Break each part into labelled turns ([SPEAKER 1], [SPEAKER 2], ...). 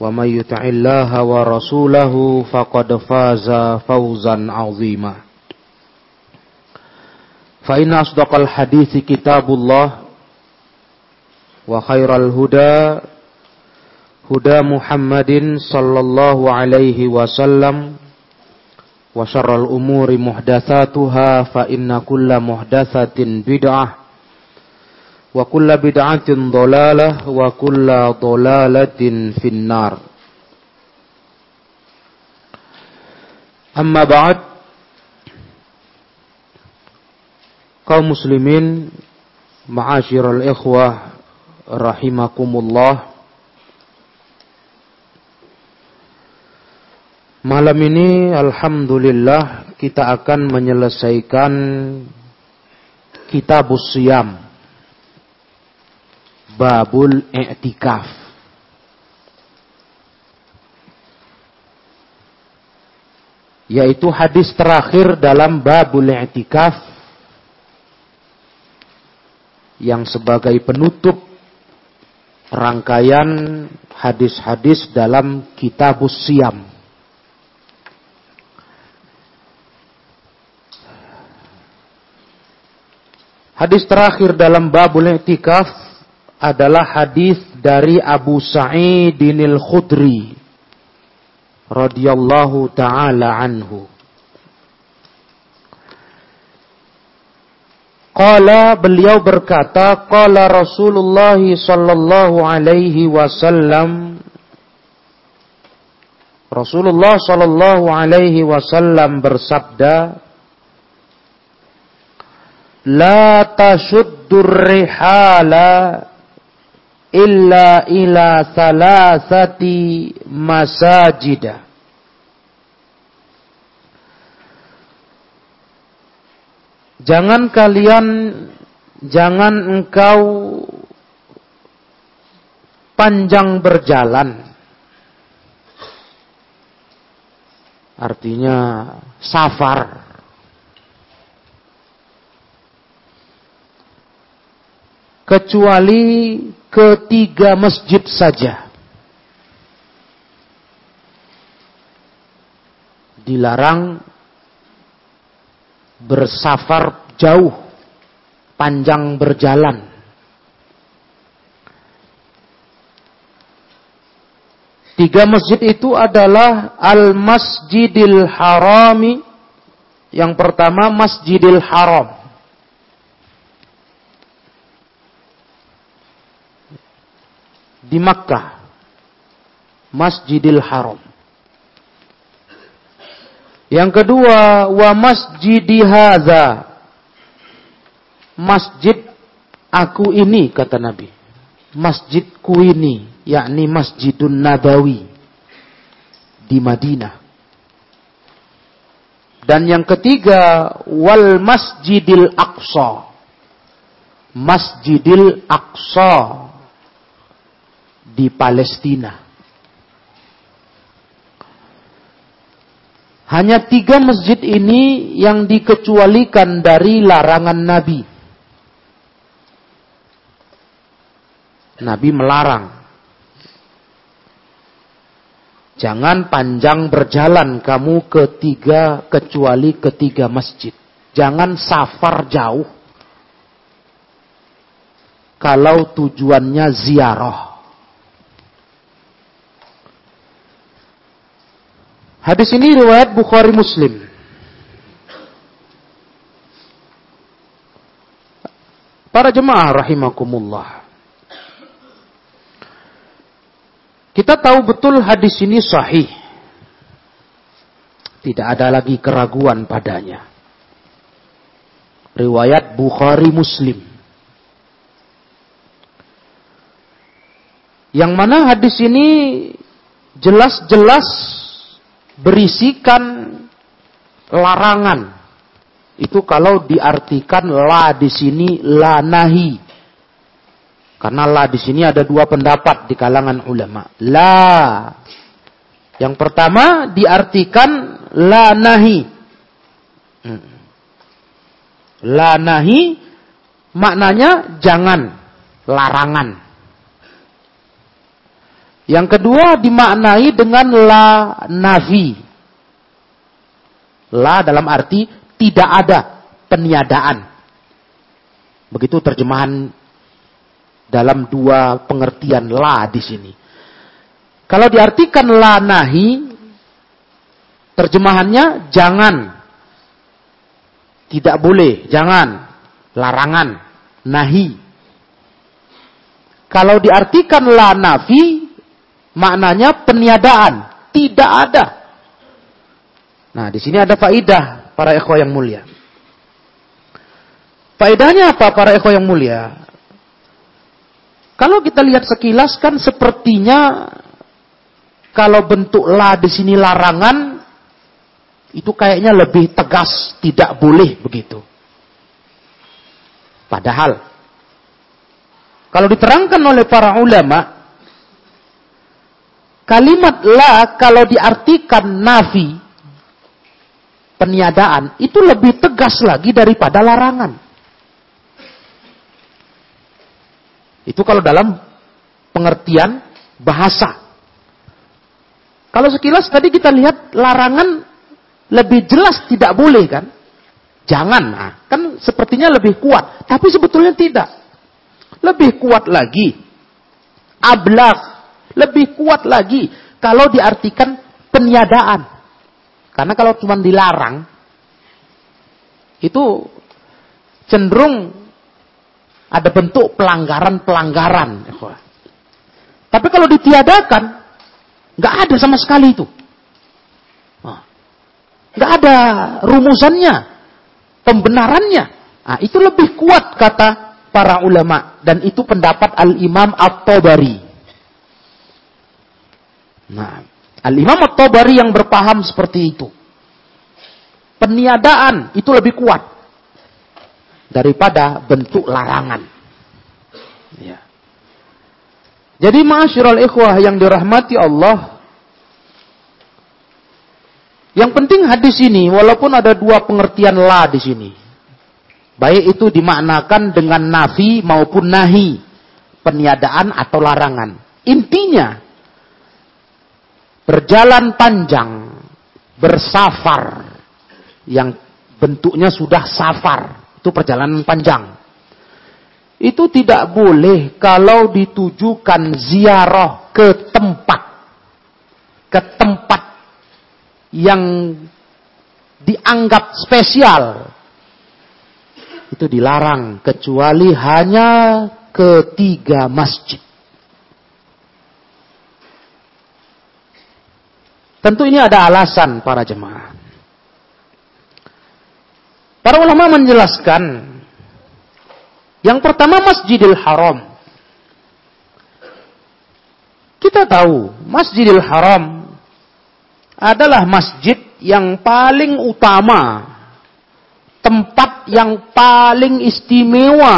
[SPEAKER 1] ومن يطع الله ورسوله فقد فاز فوزا عظيما فإن أصدق الحديث كتاب الله وخير الهدى هدى محمد صلى الله عليه وسلم وشر الأمور محدثاتها فإن كل محدثة بدعة wa kulla bid'atin dhalalah wa kulla dhalalatin finnar. Amma ba'd. Kaum muslimin ma'asyiral ikhwah rahimakumullah. Malam ini Alhamdulillah kita akan menyelesaikan Kitabus Siyam babul i'tikaf. Yaitu hadis terakhir dalam babul i'tikaf yang sebagai penutup rangkaian hadis-hadis dalam kitabus siam. Hadis terakhir dalam babul i'tikaf adalah hadis dari Abu Sa'idin al-Khudri radhiyallahu taala anhu. Qala beliau berkata, qala Rasulullah sallallahu alaihi wasallam Rasulullah sallallahu alaihi wasallam bersabda, "La tashuddur rihala illa ila salasati masajida. Jangan kalian, jangan engkau panjang berjalan. Artinya safar. Kecuali ketiga masjid saja. Dilarang bersafar jauh, panjang berjalan. Tiga masjid itu adalah Al-Masjidil Harami. Yang pertama Masjidil Haram. Di Makkah. Masjidil Haram. Yang kedua, wa masjidi haza. Masjid aku ini kata Nabi. Masjidku ini, yakni Masjidun Nabawi di Madinah. Dan yang ketiga, wal Masjidil Aqsa. Masjidil Aqsa di Palestina. Hanya tiga masjid ini yang dikecualikan dari larangan Nabi. Nabi melarang. Jangan panjang berjalan kamu ketiga kecuali ketiga masjid. Jangan safar jauh. Kalau tujuannya ziarah. Hadis ini riwayat Bukhari Muslim. Para jemaah rahimakumullah. Kita tahu betul hadis ini sahih. Tidak ada lagi keraguan padanya. Riwayat Bukhari Muslim. Yang mana hadis ini jelas-jelas berisikan larangan. Itu kalau diartikan la di sini la nahi. Karena la di sini ada dua pendapat di kalangan ulama. La yang pertama diartikan la nahi. Hmm. La nahi maknanya jangan, larangan. Yang kedua dimaknai dengan la nafi. La dalam arti tidak ada peniadaan. Begitu terjemahan dalam dua pengertian la di sini. Kalau diartikan la nahi, terjemahannya jangan. Tidak boleh, jangan. Larangan, nahi. Kalau diartikan la nafi, Maknanya peniadaan, tidak ada. Nah, di sini ada faidah para ekho yang mulia. Faedahnya apa para ekho yang mulia? Kalau kita lihat sekilas kan sepertinya kalau bentuk la di sini larangan itu kayaknya lebih tegas, tidak boleh begitu. Padahal kalau diterangkan oleh para ulama Kalimat la kalau diartikan nafi, peniadaan, itu lebih tegas lagi daripada larangan. Itu kalau dalam pengertian bahasa. Kalau sekilas tadi kita lihat larangan lebih jelas tidak boleh kan? Jangan, nah, kan sepertinya lebih kuat. Tapi sebetulnya tidak. Lebih kuat lagi. Ablaq lebih kuat lagi kalau diartikan peniadaan. Karena kalau cuma dilarang, itu cenderung ada bentuk pelanggaran-pelanggaran. Tapi kalau ditiadakan, nggak ada sama sekali itu. Nggak ada rumusannya, pembenarannya. Nah, itu lebih kuat kata para ulama dan itu pendapat Al Imam At-Tabari. Nah, Al-Imam At-Tabari yang berpaham seperti itu. Peniadaan itu lebih kuat daripada bentuk larangan. Ya. Jadi ma'asyiral ikhwah yang dirahmati Allah, yang penting hadis ini walaupun ada dua pengertian la di sini. Baik itu dimaknakan dengan nafi maupun nahi, peniadaan atau larangan. Intinya berjalan panjang, bersafar, yang bentuknya sudah safar, itu perjalanan panjang. Itu tidak boleh kalau ditujukan ziarah ke tempat, ke tempat yang dianggap spesial. Itu dilarang kecuali hanya ketiga masjid. Tentu ini ada alasan para jemaah. Para ulama menjelaskan yang pertama Masjidil Haram. Kita tahu Masjidil Haram adalah masjid yang paling utama, tempat yang paling istimewa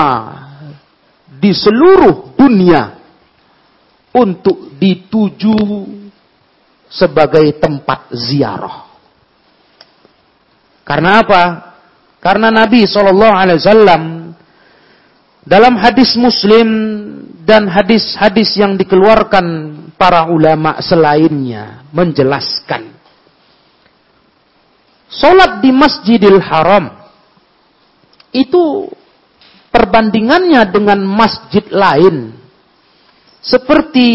[SPEAKER 1] di seluruh dunia untuk dituju sebagai tempat ziarah. Karena apa? Karena Nabi Shallallahu Alaihi Wasallam dalam hadis Muslim dan hadis-hadis yang dikeluarkan para ulama selainnya menjelaskan Solat di Masjidil Haram itu perbandingannya dengan masjid lain seperti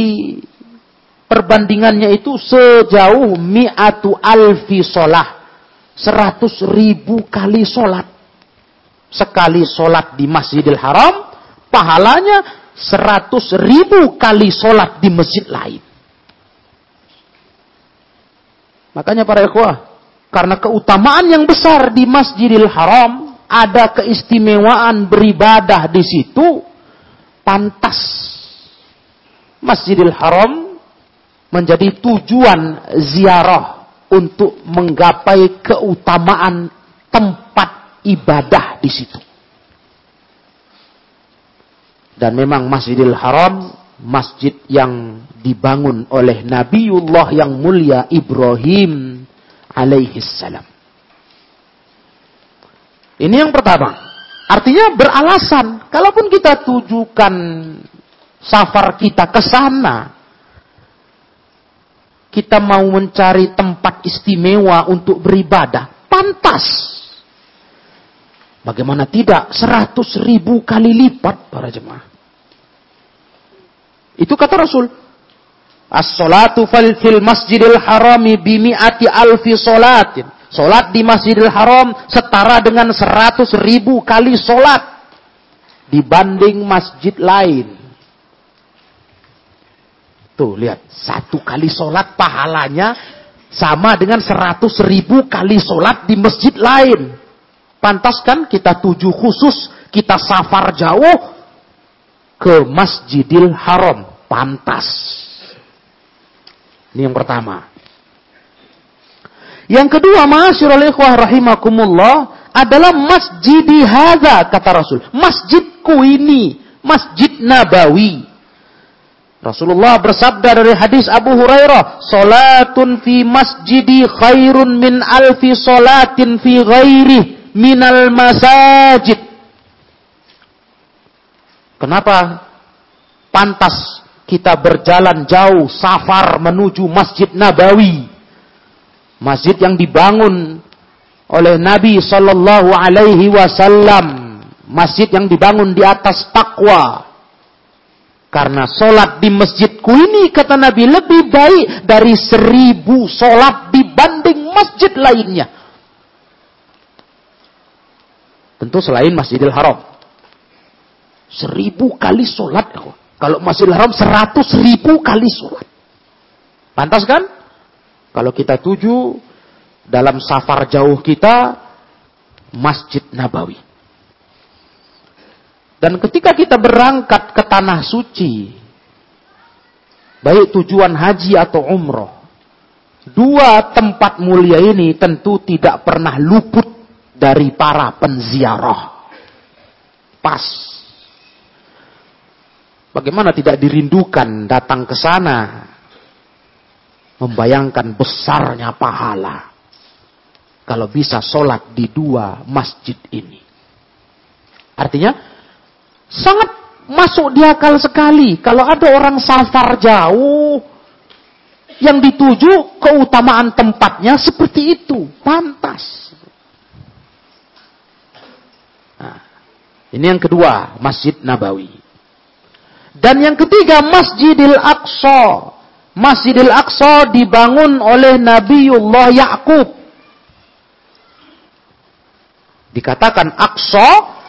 [SPEAKER 1] perbandingannya itu sejauh mi'atu alfi solah seratus ribu kali solat sekali solat di Masjidil Haram pahalanya seratus ribu kali solat di masjid lain. Makanya para ikhwah karena keutamaan yang besar di Masjidil Haram, ada keistimewaan beribadah di situ, pantas. Masjidil Haram menjadi tujuan ziarah untuk menggapai keutamaan tempat ibadah di situ. Dan memang Masjidil Haram masjid yang dibangun oleh Nabiullah yang mulia Ibrahim alaihi salam. Ini yang pertama. Artinya beralasan. Kalaupun kita tujukan safar kita ke sana, kita mau mencari tempat istimewa untuk beribadah, pantas. Bagaimana tidak? Seratus ribu kali lipat para jemaah. Itu kata Rasul. As-salatu fil masjidil harami bimi'ati alfi salatin. Solat di masjidil haram setara dengan seratus ribu kali solat. Dibanding masjid lain. Tuh lihat. Satu kali solat pahalanya sama dengan seratus ribu kali solat di masjid lain. Pantas kan kita tuju khusus, kita safar jauh ke masjidil haram. Pantas. Ini yang pertama. Yang kedua, ma'asyiral ikhwah rahimakumullah adalah masjid hadza kata Rasul. Masjidku ini, Masjid Nabawi. Rasulullah bersabda dari hadis Abu Hurairah, "Salatun fi masjidi khairun min alfi salatin fi ghairi minal masajid." Kenapa pantas kita berjalan jauh safar menuju Masjid Nabawi. Masjid yang dibangun oleh Nabi Shallallahu Alaihi Wasallam. Masjid yang dibangun di atas takwa. Karena solat di masjidku ini kata Nabi lebih baik dari seribu solat dibanding masjid lainnya. Tentu selain Masjidil Haram. Seribu kali solat. Kalau Masjidil Haram seratus ribu kali sholat. Pantas kan? Kalau kita tuju dalam safar jauh kita Masjid Nabawi. Dan ketika kita berangkat ke tanah suci, baik tujuan haji atau umroh, dua tempat mulia ini tentu tidak pernah luput dari para penziarah. Pas Bagaimana tidak dirindukan datang ke sana? Membayangkan besarnya pahala. Kalau bisa sholat di dua masjid ini. Artinya, sangat masuk di akal sekali. Kalau ada orang safar jauh, yang dituju keutamaan tempatnya seperti itu. Pantas. Nah, ini yang kedua, Masjid Nabawi. Dan yang ketiga Masjidil Aqsa. Masjidil Aqsa dibangun oleh Nabiullah Yakub. Dikatakan Aqsa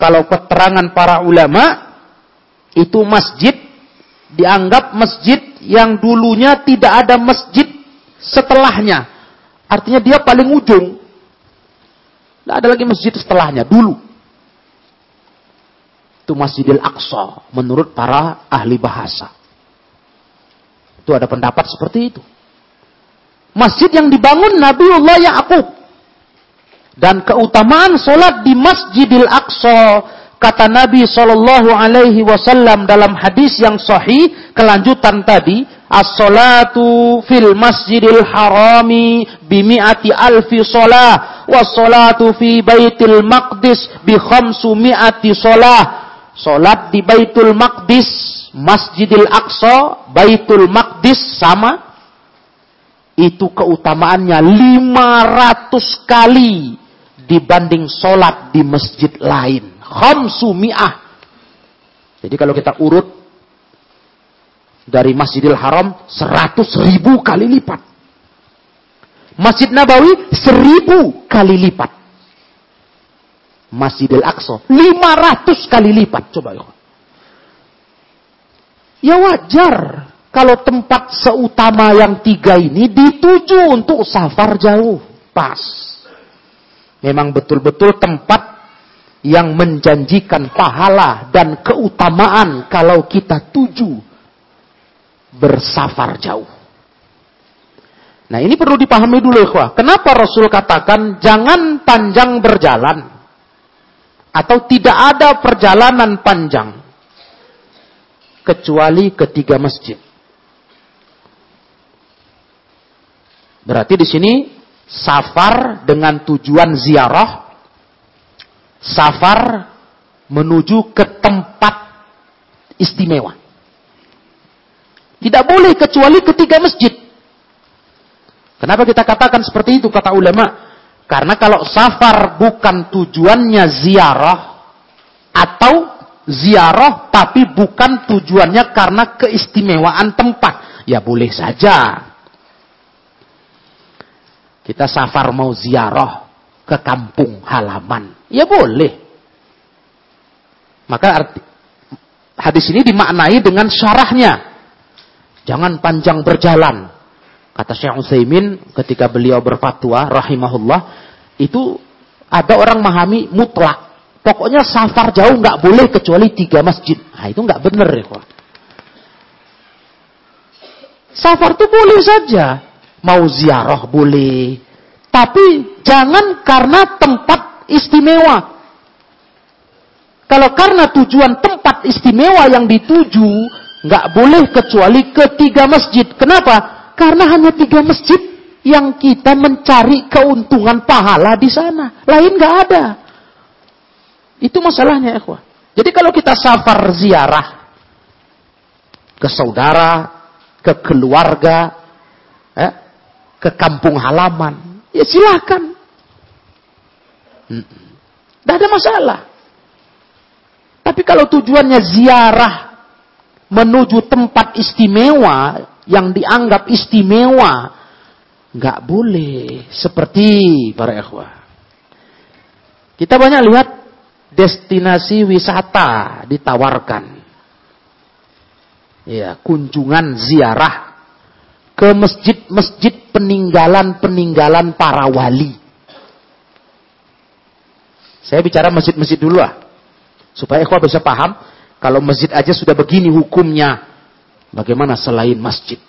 [SPEAKER 1] kalau keterangan para ulama itu masjid dianggap masjid yang dulunya tidak ada masjid setelahnya. Artinya dia paling ujung. Tidak ada lagi masjid setelahnya dulu itu Masjidil Aqsa menurut para ahli bahasa. Itu ada pendapat seperti itu. Masjid yang dibangun Nabiullah Ya'qub. Dan keutamaan solat di Masjidil Aqsa kata Nabi Shallallahu Alaihi Wasallam dalam hadis yang sahih kelanjutan tadi As-salatu fil masjidil harami bimi'ati alfi salah. Was-salatu fi baitil maqdis bi khamsu mi'ati salah. Salat di Baitul Maqdis, Masjidil Aqsa, Baitul Maqdis sama. Itu keutamaannya 500 kali dibanding salat di masjid lain. Khamsu mi'ah. Jadi kalau kita urut dari Masjidil Haram 100 ribu kali lipat. Masjid Nabawi 1000 kali lipat. Masjidil Aqsa 500 kali lipat. Coba ya. Ya wajar kalau tempat seutama yang tiga ini dituju untuk safar jauh. Pas. Memang betul-betul tempat yang menjanjikan pahala dan keutamaan kalau kita tuju bersafar jauh. Nah ini perlu dipahami dulu ikhwah. Kenapa Rasul katakan jangan panjang berjalan. Atau tidak ada perjalanan panjang. Kecuali ketiga masjid. Berarti di sini safar dengan tujuan ziarah. Safar menuju ke tempat istimewa. Tidak boleh kecuali ketiga masjid. Kenapa kita katakan seperti itu kata ulama? Karena kalau safar bukan tujuannya ziarah atau ziarah tapi bukan tujuannya karena keistimewaan tempat, ya boleh saja. Kita safar mau ziarah ke kampung halaman, ya boleh. Maka arti, hadis ini dimaknai dengan syarahnya. Jangan panjang berjalan. Kata Syekh Utsaimin ketika beliau berfatwa rahimahullah, itu ada orang memahami mutlak. Pokoknya safar jauh nggak boleh kecuali tiga masjid. Nah, itu nggak benar ya. Safar itu boleh saja. Mau ziarah boleh. Tapi jangan karena tempat istimewa. Kalau karena tujuan tempat istimewa yang dituju, nggak boleh kecuali ketiga masjid. Kenapa? Karena hanya tiga masjid yang kita mencari keuntungan pahala di sana. Lain nggak ada. Itu masalahnya, ikhwah. Jadi kalau kita safar ziarah ke saudara, ke keluarga, eh, ke kampung halaman, ya silahkan. Tidak ada masalah. Tapi kalau tujuannya ziarah menuju tempat istimewa yang dianggap istimewa nggak boleh seperti para ikhwah. Kita banyak lihat destinasi wisata ditawarkan. Ya, kunjungan ziarah ke masjid-masjid peninggalan-peninggalan para wali. Saya bicara masjid-masjid dulu lah. Supaya ikhwah bisa paham kalau masjid aja sudah begini hukumnya, bagaimana selain masjid?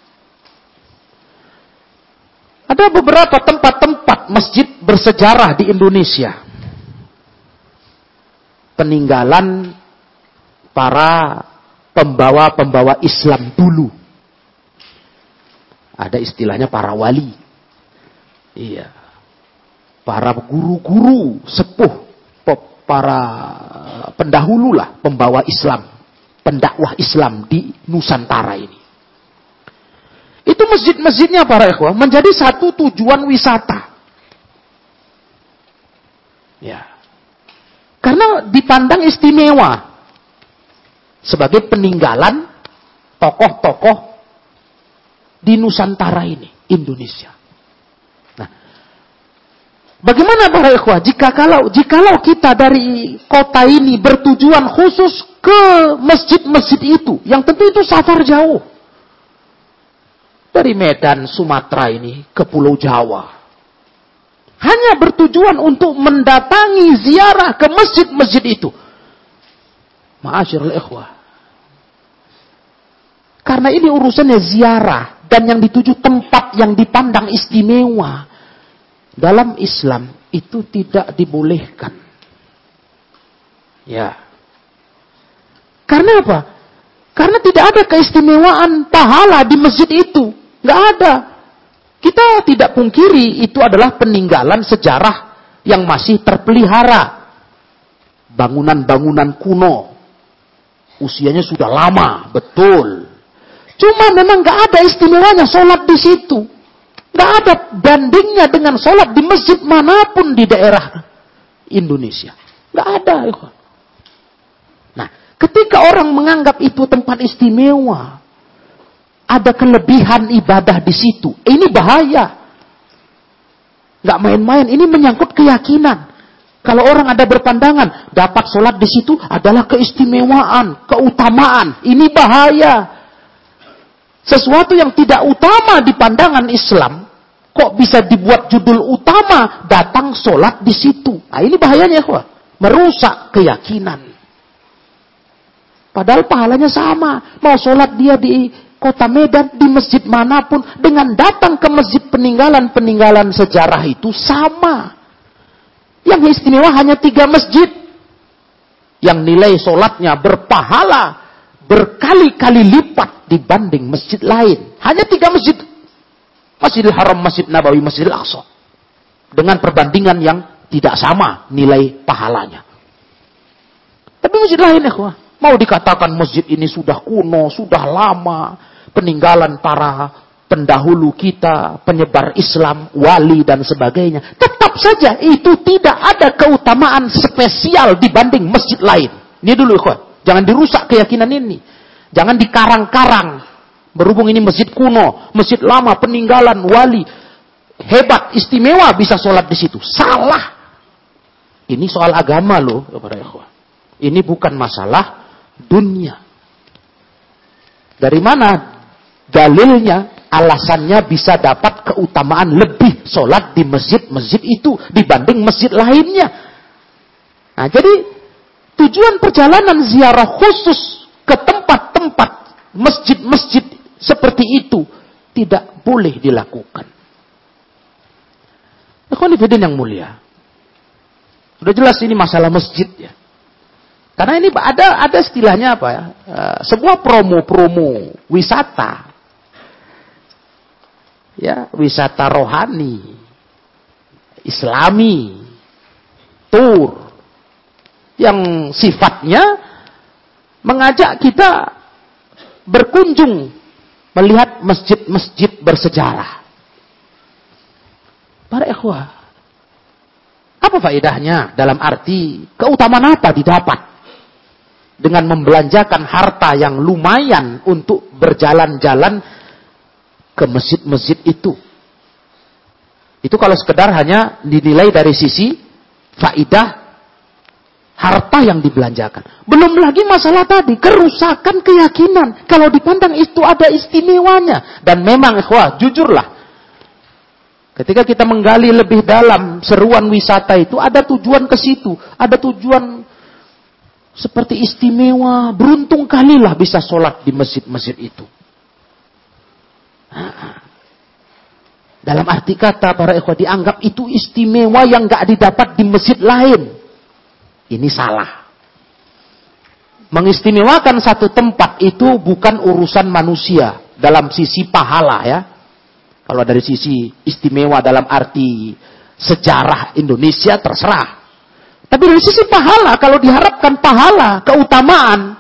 [SPEAKER 1] Ada beberapa tempat-tempat masjid bersejarah di Indonesia. Peninggalan para pembawa-pembawa Islam dulu. Ada istilahnya para wali. Iya. Para guru-guru sepuh para pendahulu lah pembawa Islam, pendakwah Islam di Nusantara ini. Itu masjid-masjidnya para ikhwah menjadi satu tujuan wisata. Ya. Karena dipandang istimewa sebagai peninggalan tokoh-tokoh di Nusantara ini, Indonesia. Bagaimana para ikhwah jika kalau jikalau kita dari kota ini bertujuan khusus ke masjid-masjid itu yang tentu itu safar jauh. Dari Medan, Sumatera ini ke Pulau Jawa. Hanya bertujuan untuk mendatangi ziarah ke masjid-masjid itu. Ma'asyirul ikhwah. Karena ini urusannya ziarah dan yang dituju tempat yang dipandang istimewa dalam Islam itu tidak dibolehkan. Ya. Karena apa? Karena tidak ada keistimewaan pahala di masjid itu. Nggak ada. Kita tidak pungkiri itu adalah peninggalan sejarah yang masih terpelihara. Bangunan-bangunan kuno. Usianya sudah lama, betul. Cuma memang nggak ada istimewanya sholat di situ. Nggak ada bandingnya dengan sholat di masjid mana pun di daerah Indonesia. Nggak ada. Nah, ketika orang menganggap itu tempat istimewa, ada kelebihan ibadah di situ. Ini bahaya. Nggak main-main. Ini menyangkut keyakinan. Kalau orang ada berpandangan, dapat sholat di situ adalah keistimewaan, keutamaan. Ini bahaya. Sesuatu yang tidak utama di pandangan Islam, kok bisa dibuat judul utama, datang sholat di situ. Nah ini bahayanya, ya, merusak keyakinan. Padahal pahalanya sama. Mau sholat dia di kota Medan, di masjid mana pun, dengan datang ke masjid peninggalan-peninggalan sejarah itu sama. Yang istimewa hanya tiga masjid. Yang nilai sholatnya berpahala berkali-kali lipat dibanding masjid lain. Hanya tiga masjid. Masjidil Haram, Masjid Nabawi, Masjidil Aqsa. Dengan perbandingan yang tidak sama nilai pahalanya. Tapi masjid lain ya, mau dikatakan masjid ini sudah kuno, sudah lama, peninggalan para pendahulu kita, penyebar Islam, wali dan sebagainya. Tetap saja itu tidak ada keutamaan spesial dibanding masjid lain. Ini dulu ikhwan. Jangan dirusak keyakinan ini. Jangan dikarang-karang. Berhubung ini masjid kuno, masjid lama, peninggalan, wali. Hebat, istimewa bisa sholat di situ. Salah. Ini soal agama loh. Ini bukan masalah dunia. Dari mana dalilnya, alasannya bisa dapat keutamaan lebih sholat di masjid-masjid itu dibanding masjid lainnya. Nah, jadi tujuan perjalanan ziarah khusus ke tempat-tempat masjid-masjid seperti itu tidak boleh dilakukan. Ikhwanifidin yang mulia. Sudah jelas ini masalah masjid ya. Karena ini ada ada istilahnya apa ya? Uh, sebuah promo-promo wisata. Ya, wisata rohani, islami, tur yang sifatnya mengajak kita berkunjung melihat masjid-masjid bersejarah. Para ikhwah, apa faedahnya dalam arti keutamaan apa didapat dengan membelanjakan harta yang lumayan untuk berjalan-jalan ke masjid-masjid itu? Itu kalau sekedar hanya dinilai dari sisi faidah harta yang dibelanjakan. Belum lagi masalah tadi, kerusakan keyakinan. Kalau dipandang itu ada istimewanya. Dan memang, wah, jujurlah. Ketika kita menggali lebih dalam seruan wisata itu, ada tujuan ke situ. Ada tujuan seperti istimewa. Beruntung kalilah bisa sholat di masjid-masjid itu. Dalam arti kata para ikhwah dianggap itu istimewa yang gak didapat di masjid lain. Ini salah. Mengistimewakan satu tempat itu bukan urusan manusia dalam sisi pahala ya. Kalau dari sisi istimewa dalam arti sejarah Indonesia terserah. Tapi dari sisi pahala, kalau diharapkan pahala, keutamaan,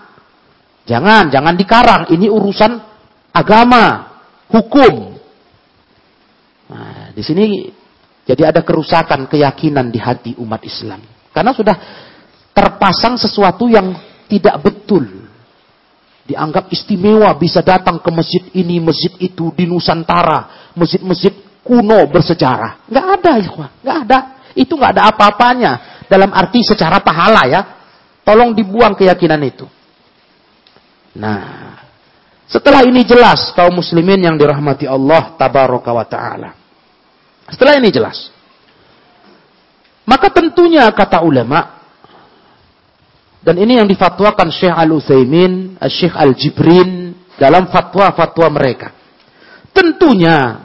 [SPEAKER 1] jangan, jangan dikarang. Ini urusan agama, hukum. Nah, di sini jadi ada kerusakan keyakinan di hati umat Islam. Karena sudah terpasang sesuatu yang tidak betul dianggap istimewa bisa datang ke masjid ini, masjid itu di Nusantara, masjid-masjid kuno bersejarah. Nggak ada, ya, nggak ada. Itu nggak ada apa-apanya dalam arti secara pahala ya. Tolong dibuang keyakinan itu. Nah, setelah ini jelas kaum muslimin yang dirahmati Allah tabaraka wa taala. Setelah ini jelas. Maka tentunya kata ulama dan ini yang difatwakan Syekh Al-Utsaimin, Syekh Al-Jibrin dalam fatwa-fatwa mereka. Tentunya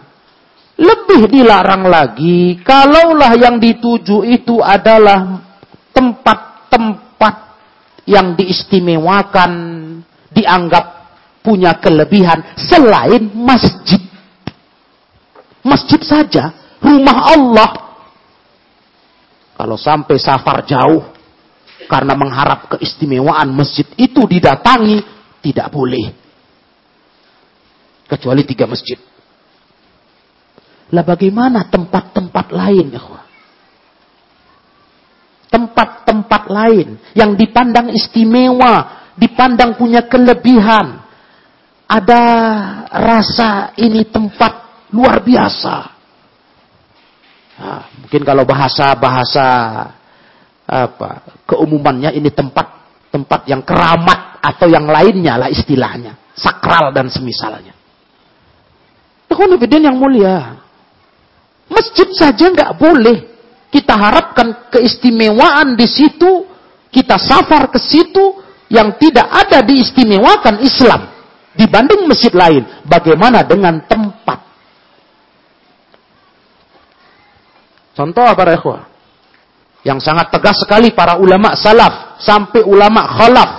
[SPEAKER 1] lebih dilarang lagi kalaulah yang dituju itu adalah tempat-tempat yang diistimewakan, dianggap punya kelebihan selain masjid. Masjid saja, rumah Allah. Kalau sampai safar jauh, karena mengharap keistimewaan masjid itu didatangi, tidak boleh. Kecuali tiga masjid. Lah bagaimana tempat-tempat lain, Tempat-tempat lain yang dipandang istimewa, dipandang punya kelebihan. Ada rasa ini tempat luar biasa. Nah, mungkin kalau bahasa-bahasa apa keumumannya ini tempat tempat yang keramat atau yang lainnya lah istilahnya sakral dan semisalnya. Tuhan yang mulia, masjid saja nggak boleh. Kita harapkan keistimewaan di situ, kita safar ke situ yang tidak ada diistimewakan Islam dibanding masjid lain. Bagaimana dengan tempat? Contoh apa ikhwah? Yang sangat tegas sekali para ulama salaf sampai ulama khalaf.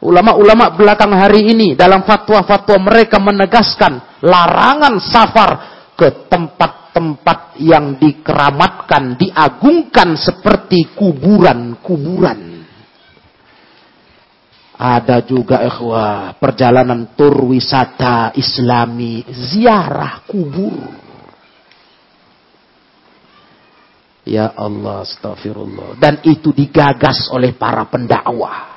[SPEAKER 1] Ulama-ulama belakang hari ini dalam fatwa-fatwa mereka menegaskan larangan safar ke tempat-tempat yang dikeramatkan, diagungkan seperti kuburan-kuburan. Ada juga ikhwah perjalanan tur wisata islami ziarah kubur. Ya Allah, astagfirullah. Dan itu digagas oleh para pendakwah.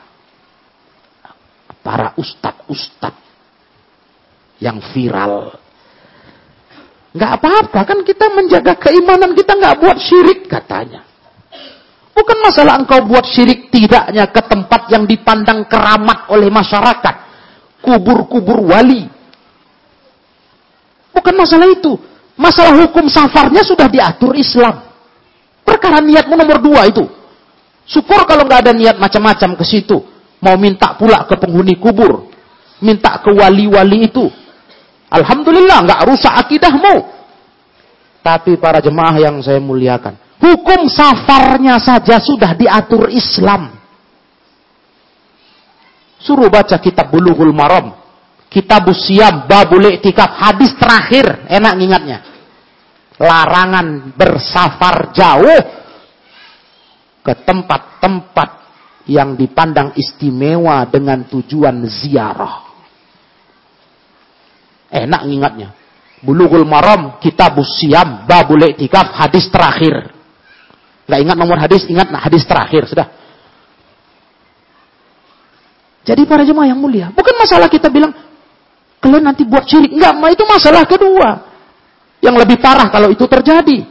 [SPEAKER 1] Para ustad-ustad yang viral. Gak apa-apa kan kita menjaga keimanan kita gak buat syirik katanya. Bukan masalah engkau buat syirik tidaknya ke tempat yang dipandang keramat oleh masyarakat. Kubur-kubur wali. Bukan masalah itu. Masalah hukum safarnya sudah diatur Islam. Perkara niatmu nomor dua itu. Syukur kalau nggak ada niat macam-macam ke situ. Mau minta pula ke penghuni kubur. Minta ke wali-wali itu. Alhamdulillah nggak rusak akidahmu. Tapi para jemaah yang saya muliakan. Hukum safarnya saja sudah diatur Islam. Suruh baca kitab Bulughul Maram. Kitab Usiam, Babul Iktikaf. Hadis terakhir. Enak ngingatnya larangan bersafar jauh ke tempat-tempat yang dipandang istimewa dengan tujuan ziarah. Enak ingatnya. Bulughul Maram, Kitab Siam, Babul Iktikaf, hadis terakhir. Gak ingat nomor hadis, ingat nah, hadis terakhir, sudah. Jadi para jemaah yang mulia, bukan masalah kita bilang, kalian nanti buat syirik. Enggak, itu masalah kedua. Yang lebih parah kalau itu terjadi.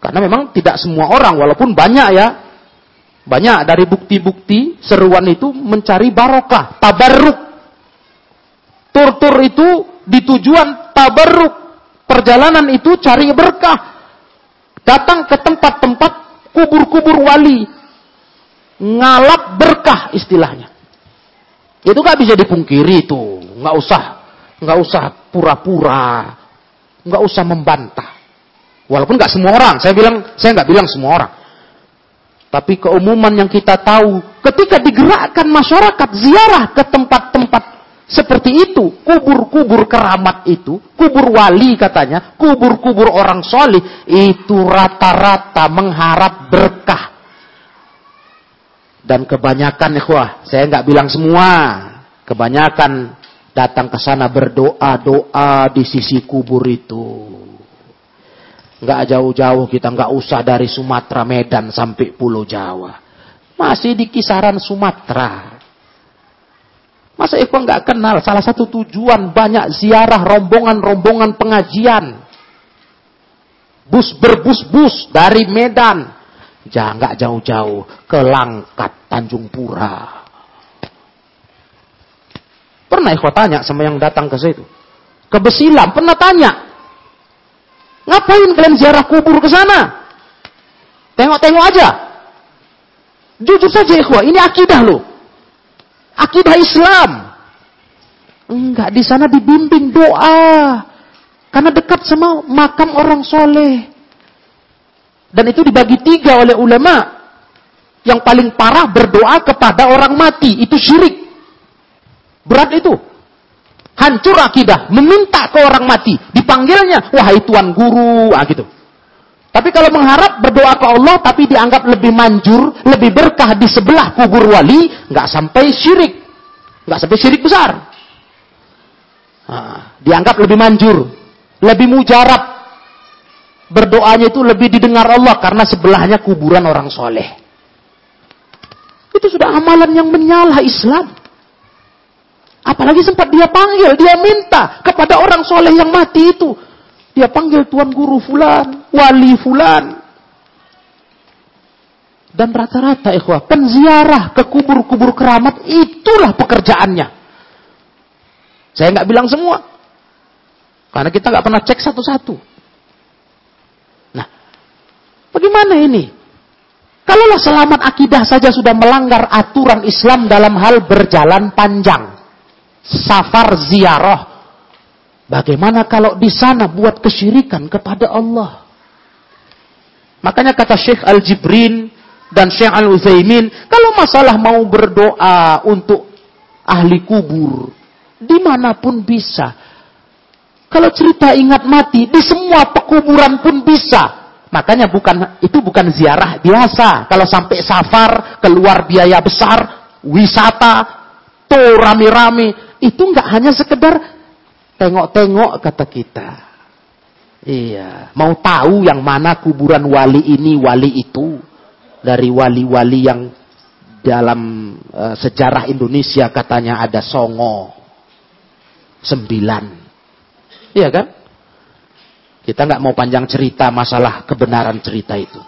[SPEAKER 1] Karena memang tidak semua orang, walaupun banyak ya, banyak dari bukti-bukti seruan itu mencari barokah, tabarruk. Tur-tur itu ditujuan tabarruk. Perjalanan itu cari berkah. Datang ke tempat-tempat kubur-kubur wali. Ngalap berkah istilahnya. Itu gak bisa dipungkiri itu. Nggak usah, nggak usah pura-pura nggak usah membantah. Walaupun nggak semua orang, saya bilang, saya nggak bilang semua orang. Tapi keumuman yang kita tahu, ketika digerakkan masyarakat ziarah ke tempat-tempat seperti itu, kubur-kubur keramat itu, kubur wali katanya, kubur-kubur orang solih, itu rata-rata mengharap berkah. Dan kebanyakan, ikhwah, saya nggak bilang semua, kebanyakan datang ke sana berdoa-doa di sisi kubur itu. Nggak jauh-jauh kita nggak usah dari Sumatera Medan sampai Pulau Jawa. Masih di kisaran Sumatera. Masa Eko nggak kenal salah satu tujuan banyak ziarah rombongan-rombongan pengajian. Bus berbus-bus dari Medan. Jangan nggak jauh-jauh ke Langkat Tanjung Pura. Pernah ikhwat tanya sama yang datang ke situ. Ke Besilam, pernah tanya. Ngapain kalian ziarah kubur ke sana? Tengok-tengok aja. Jujur saja ikhwah, ini akidah loh. Akidah Islam. Enggak, di sana dibimbing doa. Karena dekat sama makam orang soleh. Dan itu dibagi tiga oleh ulama. Yang paling parah berdoa kepada orang mati. Itu syirik. Berat itu. Hancur akidah. Meminta ke orang mati. Dipanggilnya. Wahai tuan guru. Ah, gitu. Tapi kalau mengharap berdoa ke Allah tapi dianggap lebih manjur, lebih berkah di sebelah kubur wali, nggak sampai syirik. nggak sampai syirik besar. Nah, dianggap lebih manjur, lebih mujarab. Berdoanya itu lebih didengar Allah karena sebelahnya kuburan orang soleh. Itu sudah amalan yang menyalah Islam. Apalagi sempat dia panggil, dia minta kepada orang soleh yang mati itu. Dia panggil tuan guru fulan, wali fulan. Dan rata-rata ikhwah, penziarah ke kubur-kubur keramat itulah pekerjaannya. Saya nggak bilang semua. Karena kita nggak pernah cek satu-satu. Nah, bagaimana ini? Kalaulah selamat akidah saja sudah melanggar aturan Islam dalam hal berjalan panjang safar ziarah. Bagaimana kalau di sana buat kesyirikan kepada Allah? Makanya kata Syekh Al-Jibrin dan Syekh Al-Utsaimin, kalau masalah mau berdoa untuk ahli kubur, di mana pun bisa. Kalau cerita ingat mati, di semua pekuburan pun bisa. Makanya bukan itu bukan ziarah biasa. Kalau sampai safar, keluar biaya besar, wisata, tuh rame-rame, itu nggak hanya sekedar tengok-tengok kata kita. Iya, mau tahu yang mana kuburan wali ini, wali itu. Dari wali-wali yang dalam uh, sejarah Indonesia katanya ada songo. Sembilan. Iya kan? Kita nggak mau panjang cerita masalah kebenaran cerita itu.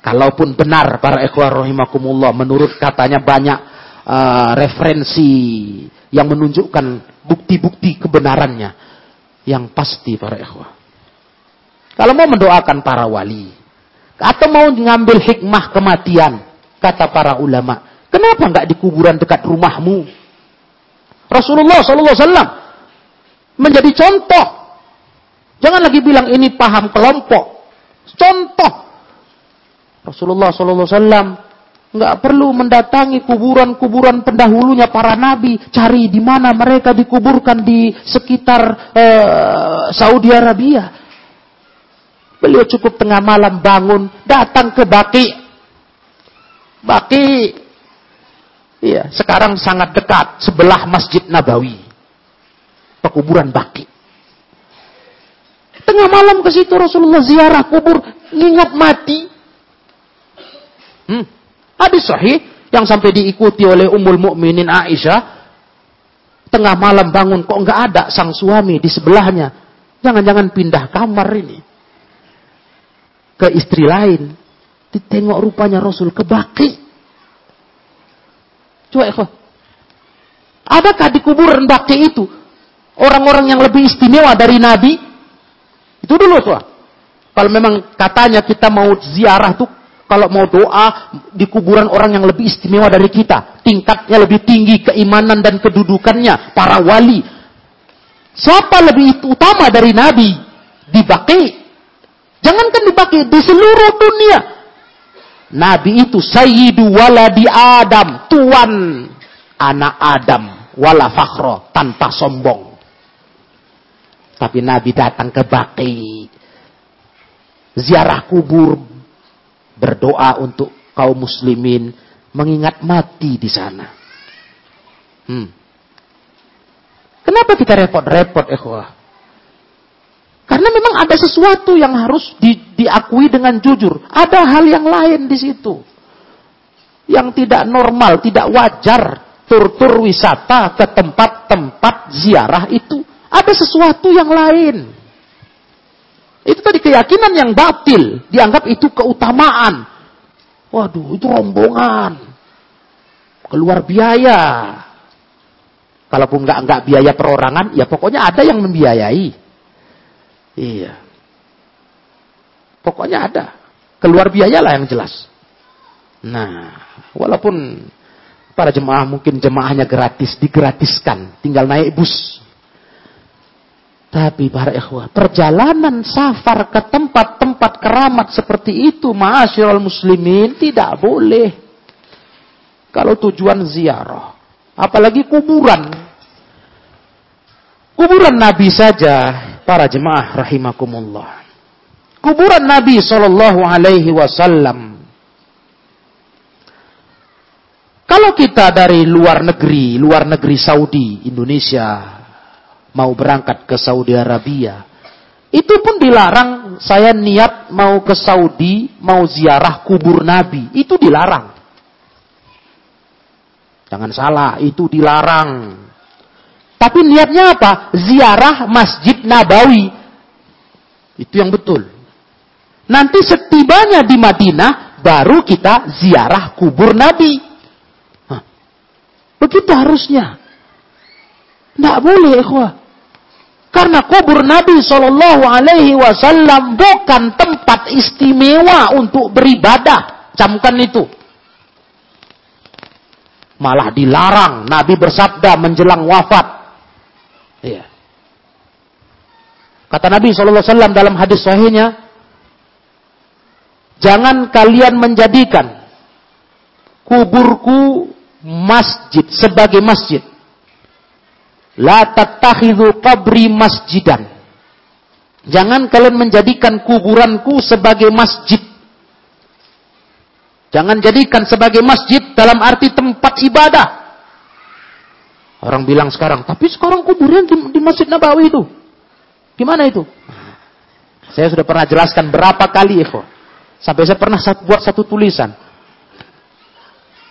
[SPEAKER 1] Kalaupun benar para ikhwah rahimakumullah menurut katanya banyak uh, referensi yang menunjukkan bukti-bukti kebenarannya yang pasti para ikhwah. Kalau mau mendoakan para wali atau mau mengambil hikmah kematian, kata para ulama, kenapa enggak di kuburan dekat rumahmu? Rasulullah Sallallahu Alaihi menjadi contoh. Jangan lagi bilang ini paham kelompok. Contoh. Rasulullah Sallallahu Alaihi Nggak perlu mendatangi kuburan-kuburan pendahulunya para nabi. Cari di mana mereka dikuburkan di sekitar eh, Saudi Arabia. Beliau cukup tengah malam bangun, datang ke Baki. Baki, iya, sekarang sangat dekat sebelah Masjid Nabawi. Pekuburan Baki. Tengah malam ke situ Rasulullah ziarah kubur, ingat mati. Hmm. Hadis sahih yang sampai diikuti oleh Ummul Mukminin Aisyah. Tengah malam bangun kok nggak ada sang suami di sebelahnya. Jangan-jangan pindah kamar ini. Ke istri lain. Ditengok rupanya Rasul kebaki. Coba ikhwan. Adakah di kuburan baki itu orang-orang yang lebih istimewa dari Nabi? Itu dulu tuh. Kalau memang katanya kita mau ziarah tuh kalau mau doa di kuburan orang yang lebih istimewa dari kita. Tingkatnya lebih tinggi keimanan dan kedudukannya. Para wali. Siapa lebih utama dari Nabi? Di. Jangankan di Baki, di seluruh dunia. Nabi itu sayyidu waladi Adam. Tuan anak Adam. Wala fakhro. Tanpa sombong. Tapi Nabi datang ke Baki. Ziarah kubur berdoa untuk kaum muslimin mengingat mati di sana. Hmm. Kenapa kita repot-repot, ikhwah? Karena memang ada sesuatu yang harus di, diakui dengan jujur. Ada hal yang lain di situ. Yang tidak normal, tidak wajar. Tur-tur wisata ke tempat-tempat ziarah itu. Ada sesuatu yang lain. Itu tadi keyakinan yang batil. Dianggap itu keutamaan. Waduh, itu rombongan. Keluar biaya. Kalaupun nggak nggak biaya perorangan, ya pokoknya ada yang membiayai. Iya. Pokoknya ada. Keluar biaya lah yang jelas. Nah, walaupun para jemaah mungkin jemaahnya gratis, digratiskan. Tinggal naik bus. Tapi para ikhwah, perjalanan safar ke tempat-tempat keramat seperti itu, ma'asyiral muslimin, tidak boleh. Kalau tujuan ziarah. Apalagi kuburan. Kuburan Nabi saja, para jemaah rahimakumullah. Kuburan Nabi Shallallahu Alaihi Wasallam. Kalau kita dari luar negeri, luar negeri Saudi, Indonesia, mau berangkat ke Saudi Arabia, itu pun dilarang. Saya niat mau ke Saudi, mau ziarah kubur Nabi, itu dilarang. Jangan salah, itu dilarang. Tapi niatnya apa? Ziarah Masjid Nabawi. Itu yang betul. Nanti setibanya di Madinah, baru kita ziarah kubur Nabi. Hah. Begitu harusnya. Tidak boleh, ikhwah. Karena kubur Nabi Shallallahu Alaihi Wasallam bukan tempat istimewa untuk beribadah. Camkan itu. Malah dilarang. Nabi bersabda menjelang wafat. Iya. Kata Nabi SAW dalam hadis sahihnya, jangan kalian menjadikan kuburku masjid sebagai masjid. La tattakhidhu qabri masjidan. Jangan kalian menjadikan kuburanku sebagai masjid. Jangan jadikan sebagai masjid dalam arti tempat ibadah. Orang bilang sekarang, tapi sekarang kuburnya di, di Masjid Nabawi itu. Gimana itu? Saya sudah pernah jelaskan berapa kali, Eko. Sampai saya pernah buat satu tulisan.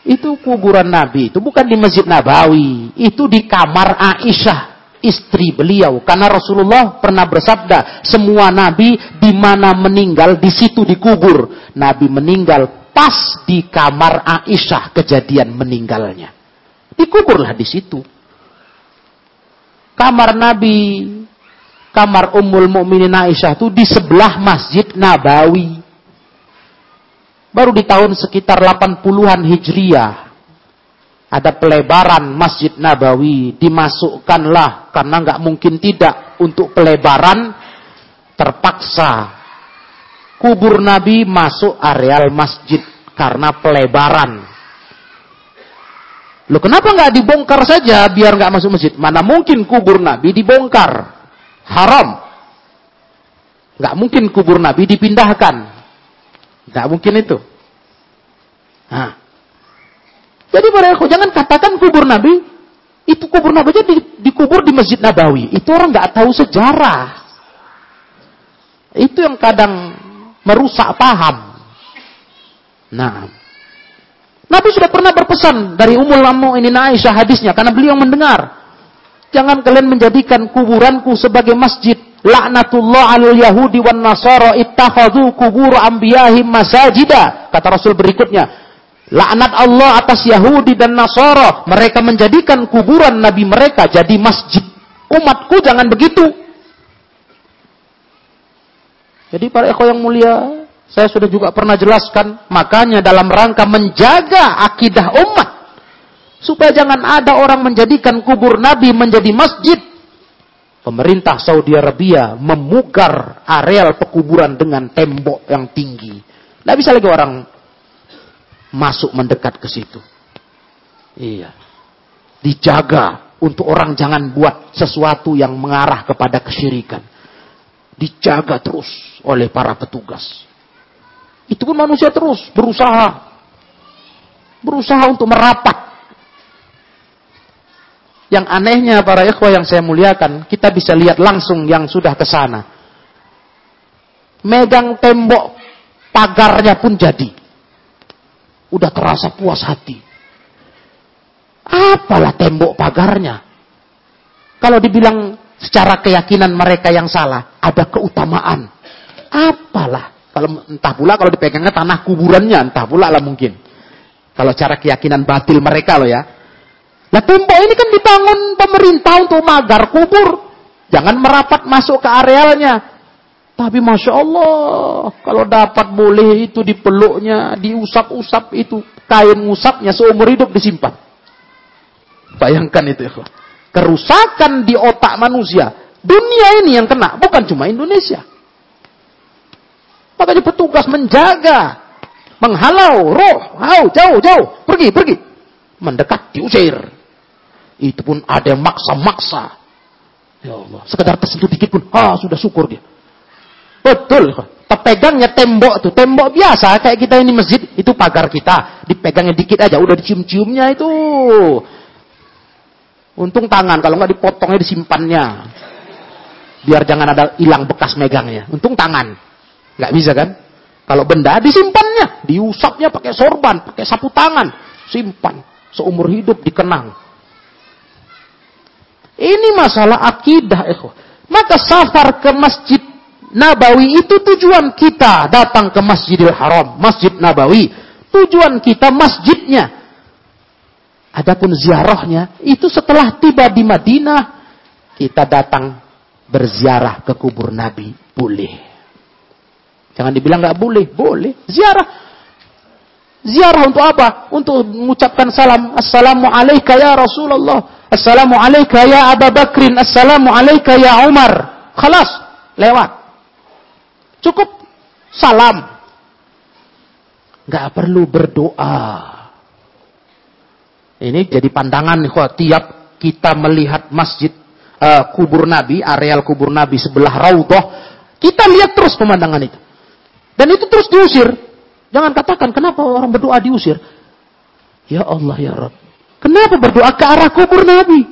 [SPEAKER 1] Itu kuburan Nabi, itu bukan di Masjid Nabawi. Itu di kamar Aisyah, istri beliau. Karena Rasulullah pernah bersabda, semua Nabi di mana meninggal, di situ dikubur. Nabi meninggal pas di kamar Aisyah kejadian meninggalnya. Dikuburlah di situ kamar Nabi, kamar Ummul Mukminin Aisyah itu di sebelah Masjid Nabawi. Baru di tahun sekitar 80-an Hijriah ada pelebaran Masjid Nabawi dimasukkanlah karena nggak mungkin tidak untuk pelebaran terpaksa kubur Nabi masuk areal masjid karena pelebaran Loh kenapa nggak dibongkar saja biar nggak masuk masjid? Mana mungkin kubur Nabi dibongkar? Haram. Nggak mungkin kubur Nabi dipindahkan. Nggak mungkin itu. Nah. Jadi para jangan katakan kubur Nabi itu kubur Nabi aja di, dikubur di Masjid Nabawi. Itu orang nggak tahu sejarah. Itu yang kadang merusak paham. Nah, Nabi sudah pernah berpesan dari Ummul ini Aisyah hadisnya karena beliau mendengar. Jangan kalian menjadikan kuburanku sebagai masjid. Laknatullah alil Yahudi wan Nasara ittakhadhu kubur anbiyahim masajida. Kata Rasul berikutnya. Laknat Allah atas Yahudi dan Nasara. Mereka menjadikan kuburan Nabi mereka jadi masjid. Umatku jangan begitu. Jadi para ekor yang mulia, saya sudah juga pernah jelaskan, makanya dalam rangka menjaga akidah umat. Supaya jangan ada orang menjadikan kubur Nabi menjadi masjid. Pemerintah Saudi Arabia memugar areal pekuburan dengan tembok yang tinggi. Tidak bisa lagi orang masuk mendekat ke situ. Iya. Dijaga untuk orang jangan buat sesuatu yang mengarah kepada kesyirikan. Dijaga terus oleh para petugas. Itu pun manusia terus berusaha. Berusaha untuk merapat. Yang anehnya para ikhwah yang saya muliakan, kita bisa lihat langsung yang sudah ke sana. Megang tembok pagarnya pun jadi. Udah terasa puas hati. Apalah tembok pagarnya? Kalau dibilang secara keyakinan mereka yang salah, ada keutamaan. Apalah kalau entah pula kalau dipegangnya tanah kuburannya, entah pula lah mungkin. Kalau cara keyakinan batil mereka loh ya. Nah tembok ini kan dibangun pemerintah untuk magar kubur. Jangan merapat masuk ke arealnya. Tapi Masya Allah, kalau dapat boleh itu dipeluknya, diusap-usap itu. Kain usapnya seumur hidup disimpan. Bayangkan itu. Kerusakan di otak manusia. Dunia ini yang kena, bukan cuma Indonesia. Makanya petugas menjaga, menghalau roh, hau jauh jauh, pergi pergi, mendekat diusir. Itu pun ada yang maksa-maksa. Ya Allah. Sekedar tersentuh dikit pun, ah sudah syukur dia. Betul. Terpegangnya tembok tuh, tembok biasa kayak kita ini masjid itu pagar kita, dipegangnya dikit aja, udah dicium-ciumnya itu. Untung tangan, kalau nggak dipotongnya disimpannya. Biar jangan ada hilang bekas megangnya. Untung tangan. Nggak bisa kan? Kalau benda disimpannya, diusapnya pakai sorban, pakai sapu tangan, simpan seumur hidup dikenang. Ini masalah akidah, ikhwah. Maka safar ke Masjid Nabawi itu tujuan kita datang ke Masjidil Haram, Masjid Nabawi. Tujuan kita masjidnya. Adapun ziarahnya itu setelah tiba di Madinah kita datang berziarah ke kubur Nabi boleh. Jangan dibilang nggak boleh, boleh. Ziarah. Ziarah untuk apa? Untuk mengucapkan salam. Assalamualaikum ya Rasulullah. Assalamualaikum ya Abu Bakrin. Assalamualaikum ya Umar. Khalas. Lewat. Cukup. Salam. Nggak perlu berdoa. Ini jadi pandangan nih, tiap kita melihat masjid uh, kubur Nabi, areal kubur Nabi sebelah Raudhah, kita lihat terus pemandangan itu. Dan itu terus diusir. Jangan katakan, kenapa orang berdoa diusir? Ya Allah, ya Rabb. Kenapa berdoa ke arah kubur Nabi?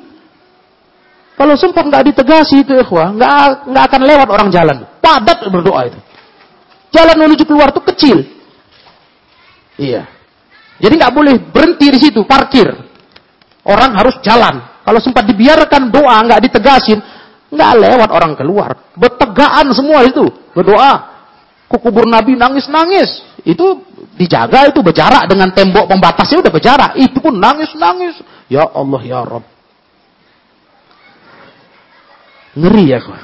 [SPEAKER 1] Kalau sempat nggak ditegasi itu ikhwah, nggak nggak akan lewat orang jalan. Padat berdoa itu. Jalan menuju keluar itu kecil. Iya. Jadi nggak boleh berhenti di situ, parkir. Orang harus jalan. Kalau sempat dibiarkan doa nggak ditegasin, nggak lewat orang keluar. Bertegaan semua itu berdoa ke kubur Nabi nangis-nangis. Itu dijaga itu berjarak dengan tembok pembatasnya udah berjarak. Itu pun nangis-nangis. Ya Allah ya Rabb. Ngeri ya kok.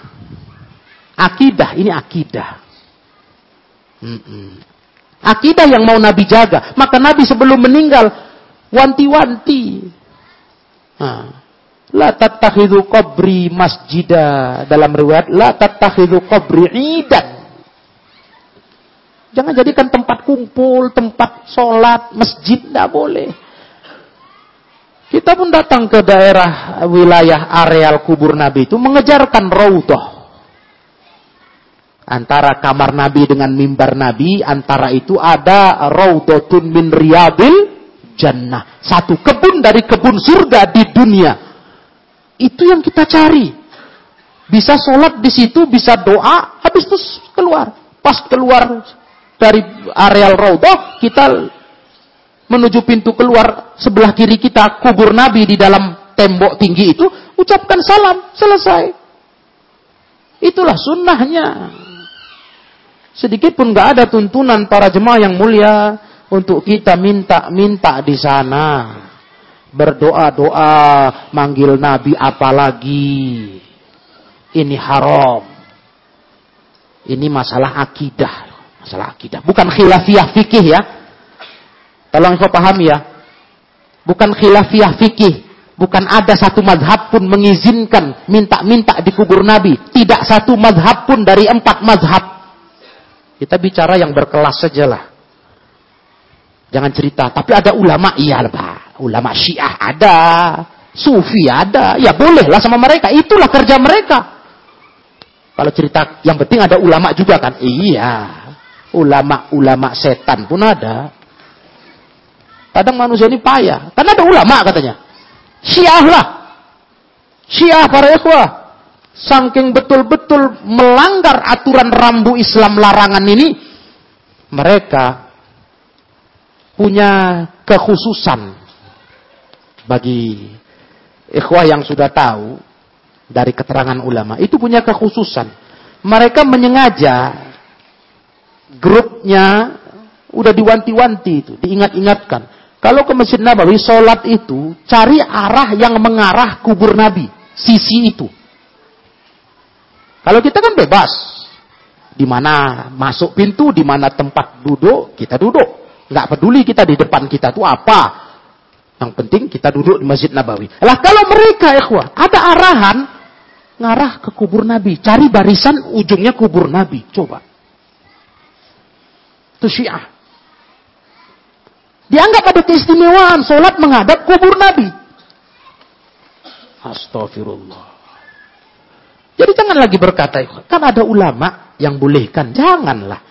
[SPEAKER 1] Akidah, ini akidah. Mm -mm. Akidah yang mau Nabi jaga. Maka Nabi sebelum meninggal, wanti-wanti. Nah. La tattakhidhu qabri masjida. Dalam riwayat, la tattakhidhu qabri idan. Jangan jadikan tempat kumpul, tempat sholat, masjid, tidak boleh. Kita pun datang ke daerah wilayah areal kubur Nabi itu mengejarkan raudhah. Antara kamar Nabi dengan mimbar Nabi, antara itu ada raudhatun min riyadil jannah. Satu kebun dari kebun surga di dunia. Itu yang kita cari. Bisa sholat di situ, bisa doa, habis itu keluar. Pas keluar dari areal Raudhah kita menuju pintu keluar sebelah kiri kita kubur Nabi di dalam tembok tinggi itu ucapkan salam selesai. Itulah sunnahnya. Sedikit pun nggak ada tuntunan para jemaah yang mulia untuk kita minta-minta di sana. Berdoa-doa manggil Nabi apalagi. Ini haram. Ini masalah akidah Masalah akidah. Bukan khilafiyah fikih ya. Tolong kau pahami ya. Bukan khilafiyah fikih. Bukan ada satu madhab pun mengizinkan minta-minta di kubur Nabi. Tidak satu madhab pun dari empat madhab. Kita bicara yang berkelas sajalah. Jangan cerita. Tapi ada ulama, iya lah. Ulama syiah ada. Sufi ada. Ya bolehlah sama mereka. Itulah kerja mereka. Kalau cerita yang penting ada ulama juga kan. Iya ulama-ulama setan pun ada. Kadang manusia ini payah. Karena ada ulama katanya. Syiah lah. Syiah para ikhwah. Saking betul-betul melanggar aturan rambu Islam larangan ini. Mereka punya kekhususan. Bagi ikhwah yang sudah tahu. Dari keterangan ulama. Itu punya kekhususan. Mereka menyengaja grupnya udah diwanti-wanti itu, diingat-ingatkan. Kalau ke Masjid Nabawi, sholat itu cari arah yang mengarah kubur Nabi, sisi itu. Kalau kita kan bebas, di mana masuk pintu, di mana tempat duduk, kita duduk. Nggak peduli kita di depan kita itu apa. Yang penting kita duduk di Masjid Nabawi. Lah kalau mereka, ikhwah, ada arahan ngarah ke kubur Nabi, cari barisan ujungnya kubur Nabi. Coba. Itu syiah. Dianggap ada keistimewaan sholat menghadap kubur Nabi. Astagfirullah. Jadi jangan lagi berkata, kan ada ulama yang bolehkan. Janganlah.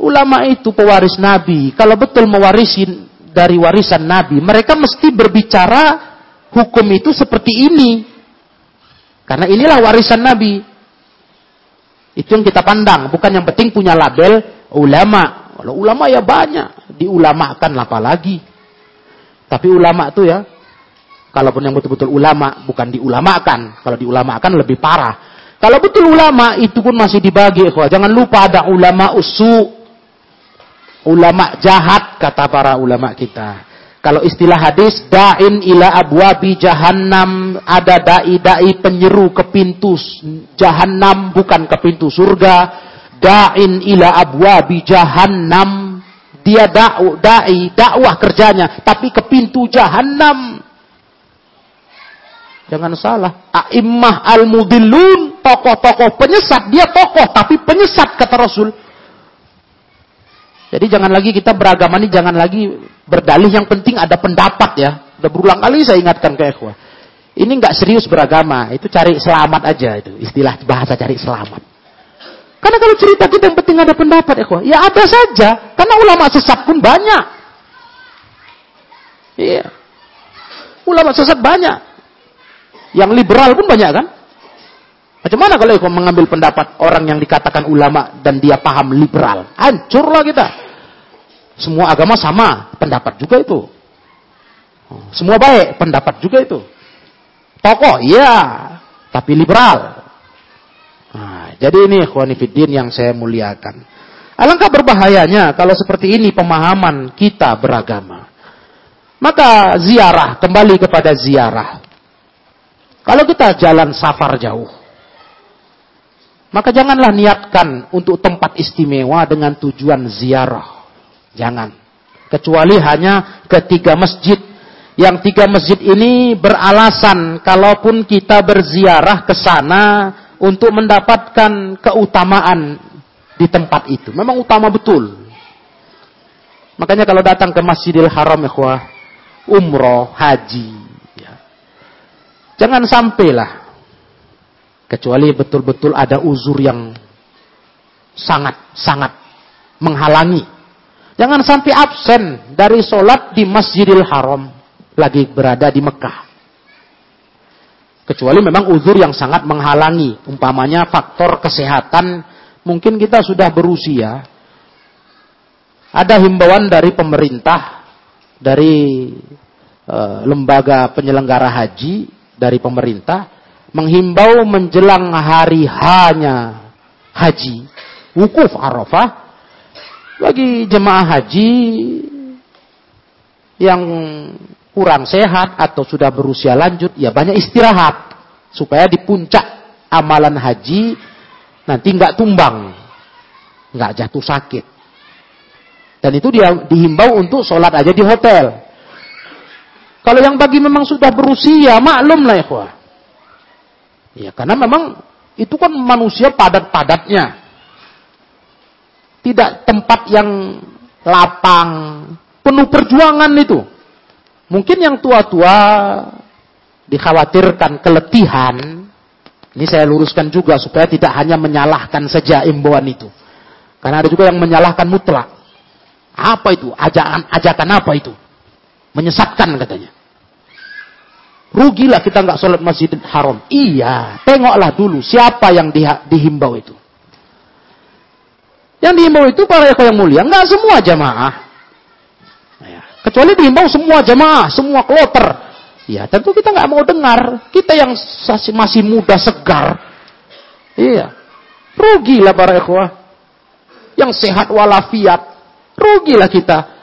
[SPEAKER 1] Ulama itu pewaris Nabi. Kalau betul mewarisi dari warisan Nabi, mereka mesti berbicara hukum itu seperti ini. Karena inilah warisan Nabi. Itu yang kita pandang. Bukan yang penting punya label ulama. Kalau ulama ya banyak. Diulamakan apalagi. Tapi ulama itu ya, Kalaupun yang betul-betul ulama, bukan diulamakan. Kalau diulamakan lebih parah. Kalau betul ulama, itu pun masih dibagi. Jangan lupa ada ulama usu. Ulama jahat, kata para ulama kita. Kalau istilah hadis, da'in ila abwabi jahannam. Ada da'i-da'i penyeru ke pintu jahannam, bukan ke pintu surga. Da'in ila abwabi jahannam. Dia da'i, dakwah kerjanya, tapi ke pintu jahannam. Jangan salah. A'immah al-mudillun, tokoh-tokoh penyesat. Dia tokoh, tapi penyesat, kata Rasul. Jadi jangan lagi kita beragama ini, jangan lagi berdalih. Yang penting ada pendapat ya. Udah berulang kali saya ingatkan ke ikhwah. Ini nggak serius beragama. Itu cari selamat aja. itu Istilah bahasa cari selamat. Karena kalau cerita kita yang penting ada pendapat, ikhwah. Ya ada saja. Karena ulama sesat pun banyak. Iya. Ulama sesat banyak. Yang liberal pun banyak kan? Macam mana kalau kau mengambil pendapat orang yang dikatakan ulama dan dia paham liberal? Hancurlah kita. Semua agama sama, pendapat juga itu. Semua baik, pendapat juga itu. Tokoh, iya, tapi liberal. Nah, jadi ini khwanifidin yang saya muliakan. Alangkah berbahayanya kalau seperti ini pemahaman kita beragama. Maka ziarah, kembali kepada ziarah. Kalau kita jalan safar jauh, maka janganlah niatkan untuk tempat istimewa dengan tujuan ziarah. Jangan. Kecuali hanya ketiga masjid. Yang tiga masjid ini beralasan kalaupun kita berziarah ke sana untuk mendapatkan keutamaan di tempat itu. Memang utama betul. Makanya kalau datang ke Masjidil Haram, ikhwah, umroh, haji, Jangan sampailah. Kecuali betul-betul ada uzur yang sangat-sangat menghalangi. Jangan sampai absen dari sholat di Masjidil Haram. Lagi berada di Mekah. Kecuali memang uzur yang sangat menghalangi. Umpamanya faktor kesehatan. Mungkin kita sudah berusia. Ada himbauan dari pemerintah. Dari e, lembaga penyelenggara haji dari pemerintah menghimbau menjelang hari hanya haji wukuf Arafah bagi jemaah haji yang kurang sehat atau sudah berusia lanjut ya banyak istirahat supaya di puncak amalan haji nanti nggak tumbang nggak jatuh sakit. Dan itu dia dihimbau untuk sholat aja di hotel. Kalau yang bagi memang sudah berusia, maklum lah ya Ya, karena memang itu kan manusia padat-padatnya. Tidak tempat yang lapang, penuh perjuangan itu. Mungkin yang tua-tua dikhawatirkan keletihan. Ini saya luruskan juga supaya tidak hanya menyalahkan saja imbauan itu. Karena ada juga yang menyalahkan mutlak. Apa itu? Ajakan, ajakan apa itu? Menyesatkan katanya. Rugilah kita nggak sholat masjid haram. Iya, tengoklah dulu siapa yang di, dihimbau itu. Yang dihimbau itu para ekor yang mulia, nggak semua jamaah. Ya. Kecuali dihimbau semua jamaah, semua kloter. Ya, tentu kita nggak mau dengar. Kita yang masih muda segar. Iya. Rugilah para ikhwah. Yang sehat walafiat. Rugilah kita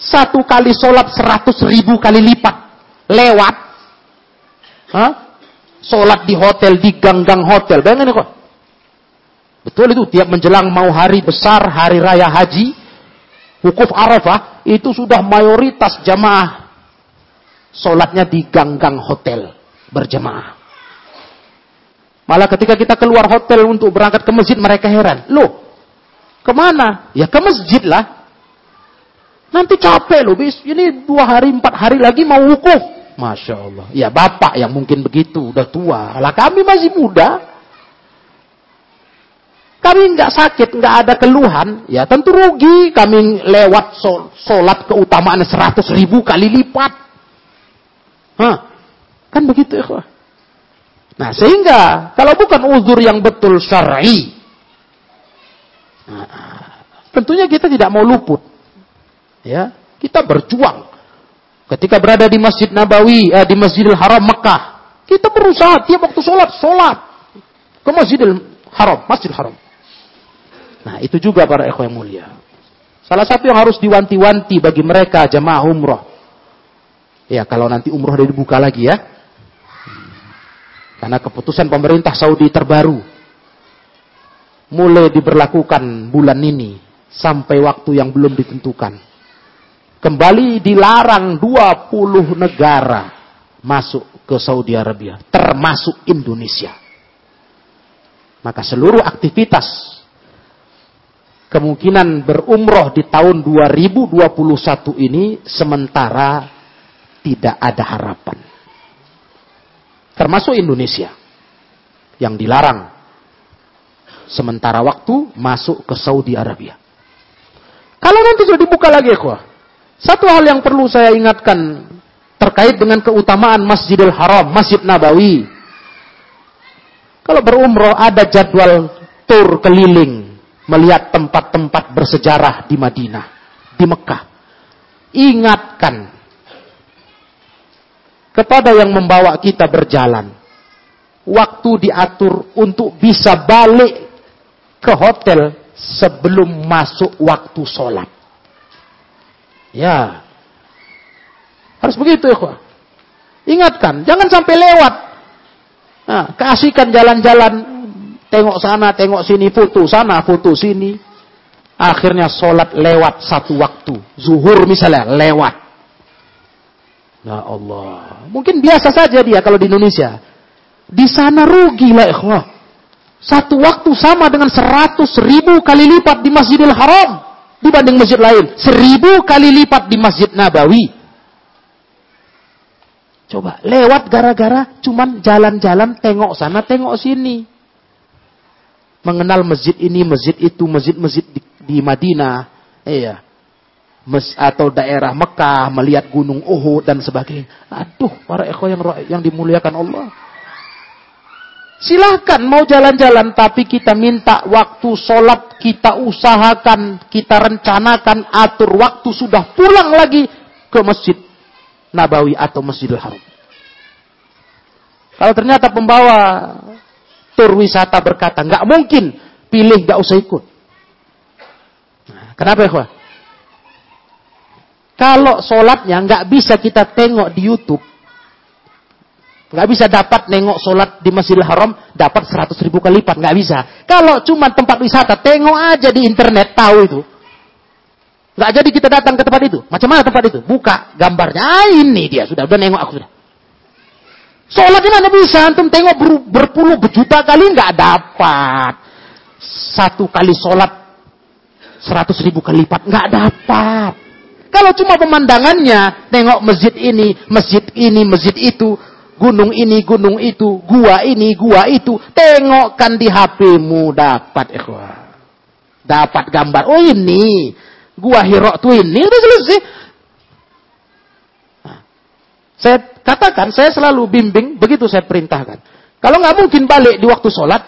[SPEAKER 1] satu kali sholat seratus ribu kali lipat. Lewat. Hah? Sholat di hotel, di gang-gang hotel. Bayangin kok. Betul itu. Tiap menjelang mau hari besar, hari raya haji. Wukuf Arafah. Itu sudah mayoritas jamaah. Sholatnya di gang-gang hotel. Berjamaah. Malah ketika kita keluar hotel untuk berangkat ke masjid, mereka heran. Loh, ke mana? Ya ke masjid lah. Nanti capek loh, bis. Ini dua hari, empat hari lagi mau wukuf. Masya Allah. Ya bapak yang mungkin begitu, udah tua. Lah kami masih muda. Kami nggak sakit, nggak ada keluhan. Ya tentu rugi. Kami lewat sol, sholat keutamaan seratus ribu kali lipat. Hah? Kan begitu ya. Nah sehingga kalau bukan uzur yang betul syar'i, nah, tentunya kita tidak mau luput. Ya, kita berjuang Ketika berada di Masjid Nabawi, eh, di Masjidil Haram Mekah, kita berusaha tiap waktu sholat, sholat ke Masjidil Haram, Masjidil Haram. Nah, itu juga para ikhwan yang mulia. Salah satu yang harus diwanti-wanti bagi mereka jemaah umroh. Ya, kalau nanti umroh udah dibuka lagi ya. Karena keputusan pemerintah Saudi terbaru. Mulai diberlakukan bulan ini. Sampai waktu yang belum ditentukan kembali dilarang 20 negara masuk ke Saudi Arabia, termasuk Indonesia. Maka seluruh aktivitas kemungkinan berumroh di tahun 2021 ini sementara tidak ada harapan. Termasuk Indonesia yang dilarang sementara waktu masuk ke Saudi Arabia. Kalau nanti sudah dibuka lagi, kok, satu hal yang perlu saya ingatkan terkait dengan keutamaan Masjidil Haram, Masjid Nabawi. Kalau berumroh ada jadwal tur keliling melihat tempat-tempat bersejarah di Madinah, di Mekah. Ingatkan kepada yang membawa kita berjalan. Waktu diatur untuk bisa balik ke hotel sebelum masuk waktu sholat. Ya. Harus begitu ya, Ingatkan, jangan sampai lewat. Nah, keasikan jalan-jalan, tengok sana, tengok sini, foto sana, foto sini. Akhirnya sholat lewat satu waktu. Zuhur misalnya, lewat. Ya Allah. Mungkin biasa saja dia kalau di Indonesia. Di sana rugi lah ikhwah. Satu waktu sama dengan seratus ribu kali lipat di Masjidil Haram dibanding masjid lain. Seribu kali lipat di Masjid Nabawi. Coba, lewat gara-gara cuman jalan-jalan tengok sana, tengok sini. Mengenal masjid ini, masjid itu, masjid-masjid di, di Madinah. Iya. Mes, atau daerah Mekah, melihat gunung Uhud dan sebagainya. Aduh, para ekor yang, yang dimuliakan Allah. Silahkan mau jalan-jalan, tapi kita minta waktu sholat, kita usahakan, kita rencanakan, atur waktu sudah pulang lagi ke masjid Nabawi atau Masjidil Haram. Kalau ternyata pembawa tur wisata berkata, nggak mungkin, pilih nggak usah ikut. Nah, kenapa ya? Kalau sholatnya nggak bisa kita tengok di YouTube, Nggak bisa dapat nengok sholat di Masjidil Haram, dapat 100 ribu kali lipat. Nggak bisa. Kalau cuma tempat wisata, tengok aja di internet, tahu itu. Nggak jadi kita datang ke tempat itu. Macam mana tempat itu? Buka gambarnya. Ah, ini dia. Sudah, udah nengok aku sudah. Sholat mana bisa? Antum tengok ber, berpuluh, berjuta kali nggak dapat. Satu kali sholat 100 ribu kali lipat. Nggak dapat. Kalau cuma pemandangannya, tengok masjid ini, masjid ini, masjid itu, gunung ini, gunung itu, gua ini, gua itu. Tengokkan di HPmu dapat ikhwah. Dapat gambar. Oh ini, gua Hiro tuh ini udah selesai. Nah, saya katakan, saya selalu bimbing, begitu saya perintahkan. Kalau nggak mungkin balik di waktu sholat,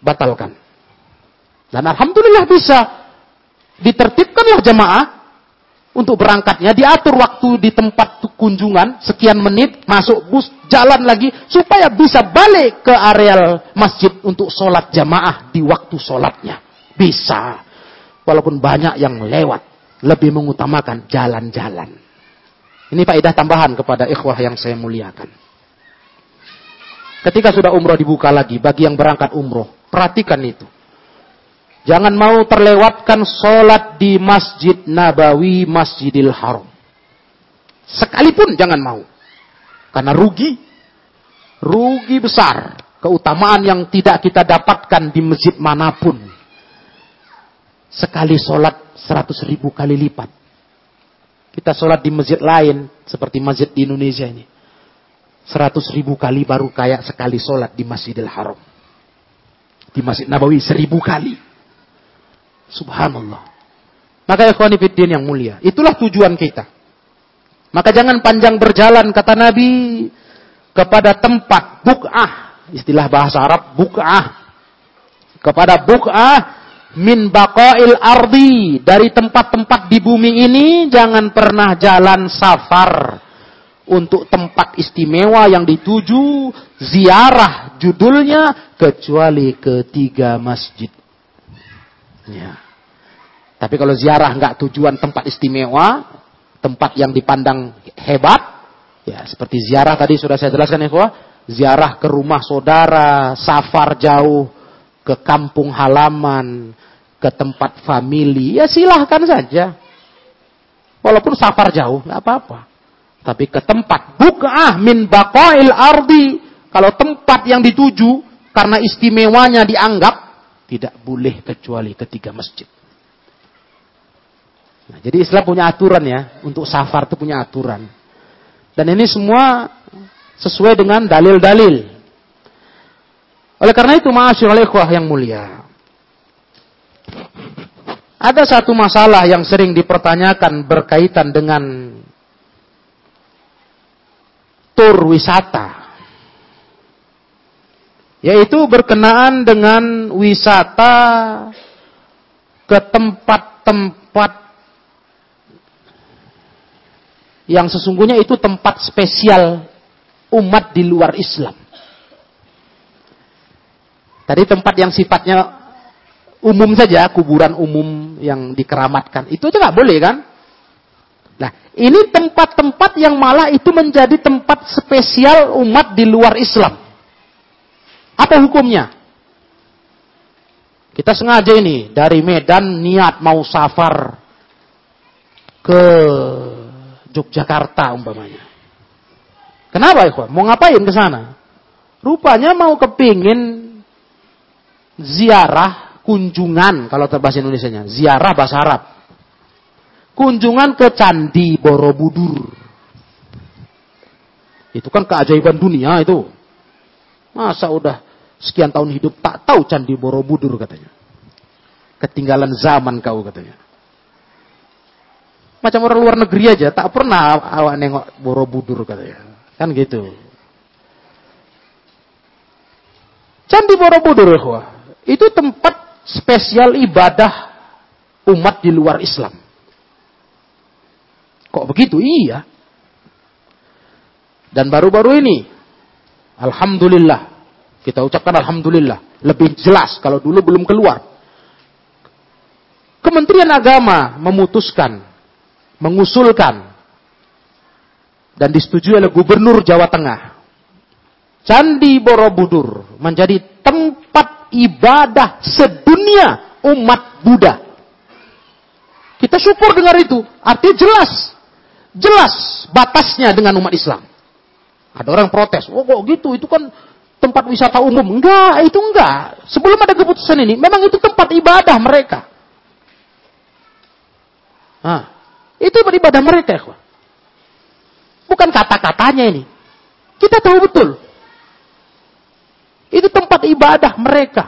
[SPEAKER 1] batalkan. Dan alhamdulillah bisa. Ditertibkanlah jamaah untuk berangkatnya diatur waktu di tempat kunjungan sekian menit masuk bus jalan lagi supaya bisa balik ke areal masjid untuk sholat jamaah di waktu sholatnya bisa walaupun banyak yang lewat lebih mengutamakan jalan-jalan ini faedah tambahan kepada ikhwah yang saya muliakan ketika sudah umroh dibuka lagi bagi yang berangkat umroh perhatikan itu Jangan mau terlewatkan sholat di Masjid Nabawi, Masjidil Haram. Sekalipun jangan mau. Karena rugi. Rugi besar. Keutamaan yang tidak kita dapatkan di masjid mana pun. Sekali sholat seratus ribu kali lipat. Kita sholat di masjid lain. Seperti masjid di Indonesia ini. Seratus ribu kali baru kayak sekali sholat di Masjidil Haram. Di Masjid Nabawi seribu kali. Subhanallah. Maka ikhwanifiddin yang mulia. Itulah tujuan kita. Maka jangan panjang berjalan kata Nabi kepada tempat buk'ah. Istilah bahasa Arab buk'ah. Kepada buk'ah min baqail ardi. Dari tempat-tempat di bumi ini jangan pernah jalan safar. Untuk tempat istimewa yang dituju ziarah judulnya kecuali ketiga masjid. Ya. Tapi kalau ziarah nggak tujuan tempat istimewa, tempat yang dipandang hebat, ya seperti ziarah tadi sudah saya jelaskan ya, ziarah ke rumah saudara, safar jauh ke kampung halaman, ke tempat famili, ya silahkan saja. Walaupun safar jauh, nggak apa-apa. Tapi ke tempat buk'ah min baqail ardi, kalau tempat yang dituju karena istimewanya dianggap tidak boleh kecuali ketiga masjid. Nah, jadi Islam punya aturan ya, untuk safar itu punya aturan. Dan ini semua sesuai dengan dalil-dalil. Oleh karena itu, ma'asyiral ikhwah yang mulia. Ada satu masalah yang sering dipertanyakan berkaitan dengan tur wisata. Yaitu berkenaan dengan wisata ke tempat-tempat yang sesungguhnya itu tempat spesial umat di luar Islam. Tadi tempat yang sifatnya umum saja, kuburan umum yang dikeramatkan. Itu aja nggak boleh kan? Nah, ini tempat-tempat yang malah itu menjadi tempat spesial umat di luar Islam. Apa hukumnya? Kita sengaja ini dari Medan niat mau safar ke Yogyakarta umpamanya. Kenapa ya? Mau ngapain ke sana? Rupanya mau kepingin ziarah kunjungan kalau bahasa Indonesia-nya, ziarah bahasa Arab. Kunjungan ke Candi Borobudur. Itu kan keajaiban dunia itu. Masa udah sekian tahun hidup tak tahu Candi Borobudur katanya. Ketinggalan zaman kau katanya. Macam orang luar negeri aja, tak pernah awak nengok Borobudur katanya. Kan gitu. Candi Borobudur, ya, itu tempat spesial ibadah umat di luar Islam. Kok begitu? Iya. Dan baru-baru ini, Alhamdulillah, kita ucapkan Alhamdulillah, lebih jelas kalau dulu belum keluar. Kementerian Agama memutuskan mengusulkan dan disetujui oleh Gubernur Jawa Tengah. Candi Borobudur menjadi tempat ibadah sedunia umat Buddha. Kita syukur dengar itu. Artinya jelas. Jelas batasnya dengan umat Islam. Ada orang protes. Oh kok gitu? Itu kan tempat wisata umum. Enggak, itu enggak. Sebelum ada keputusan ini, memang itu tempat ibadah mereka. Nah, itu beribadah mereka. Bukan kata-katanya ini. Kita tahu betul. Itu tempat ibadah mereka.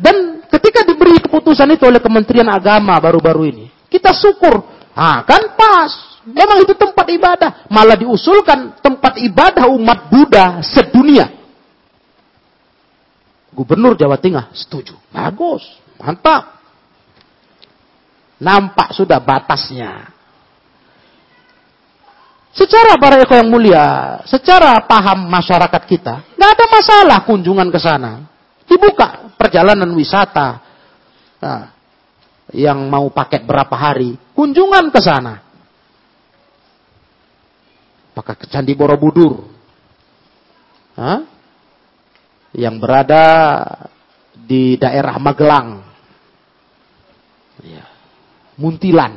[SPEAKER 1] Dan ketika diberi keputusan itu oleh Kementerian Agama baru-baru ini, kita syukur. Ah, kan pas. Memang itu tempat ibadah. Malah diusulkan tempat ibadah umat Buddha sedunia. Gubernur Jawa Tengah setuju. Bagus. Mantap. Nampak sudah batasnya. Secara para eko yang mulia, secara paham masyarakat kita, nggak ada masalah kunjungan ke sana. Dibuka perjalanan wisata. Nah, yang mau pakai berapa hari, kunjungan ke sana. Apakah ke Candi Borobudur? Hah? Yang berada di daerah Magelang. Ya. Muntilan.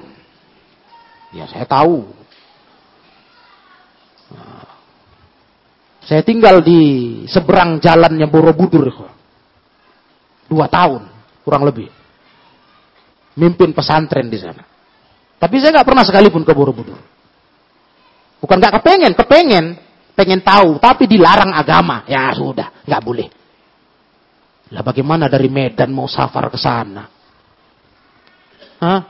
[SPEAKER 1] Ya saya tahu. Nah, saya tinggal di seberang jalannya Borobudur. Dua tahun, kurang lebih. Mimpin pesantren di sana. Tapi saya nggak pernah sekalipun ke Borobudur. Bukan nggak kepengen, kepengen, pengen tahu, tapi dilarang agama. Ya sudah, nggak boleh. Lah bagaimana dari Medan mau safar ke sana? Hah?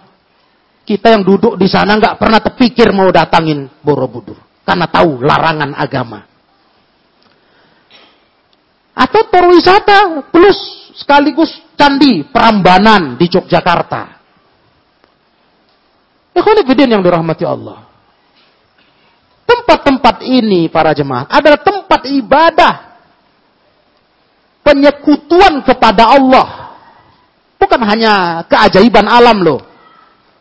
[SPEAKER 1] Kita yang duduk di sana nggak pernah terpikir mau datangin Borobudur karena tahu larangan agama. Atau perwisata plus sekaligus candi Prambanan di Yogyakarta. Ikhwanifidin yang dirahmati Allah. Tempat-tempat ini para jemaah adalah tempat ibadah. Penyekutuan kepada Allah. Bukan hanya keajaiban alam loh.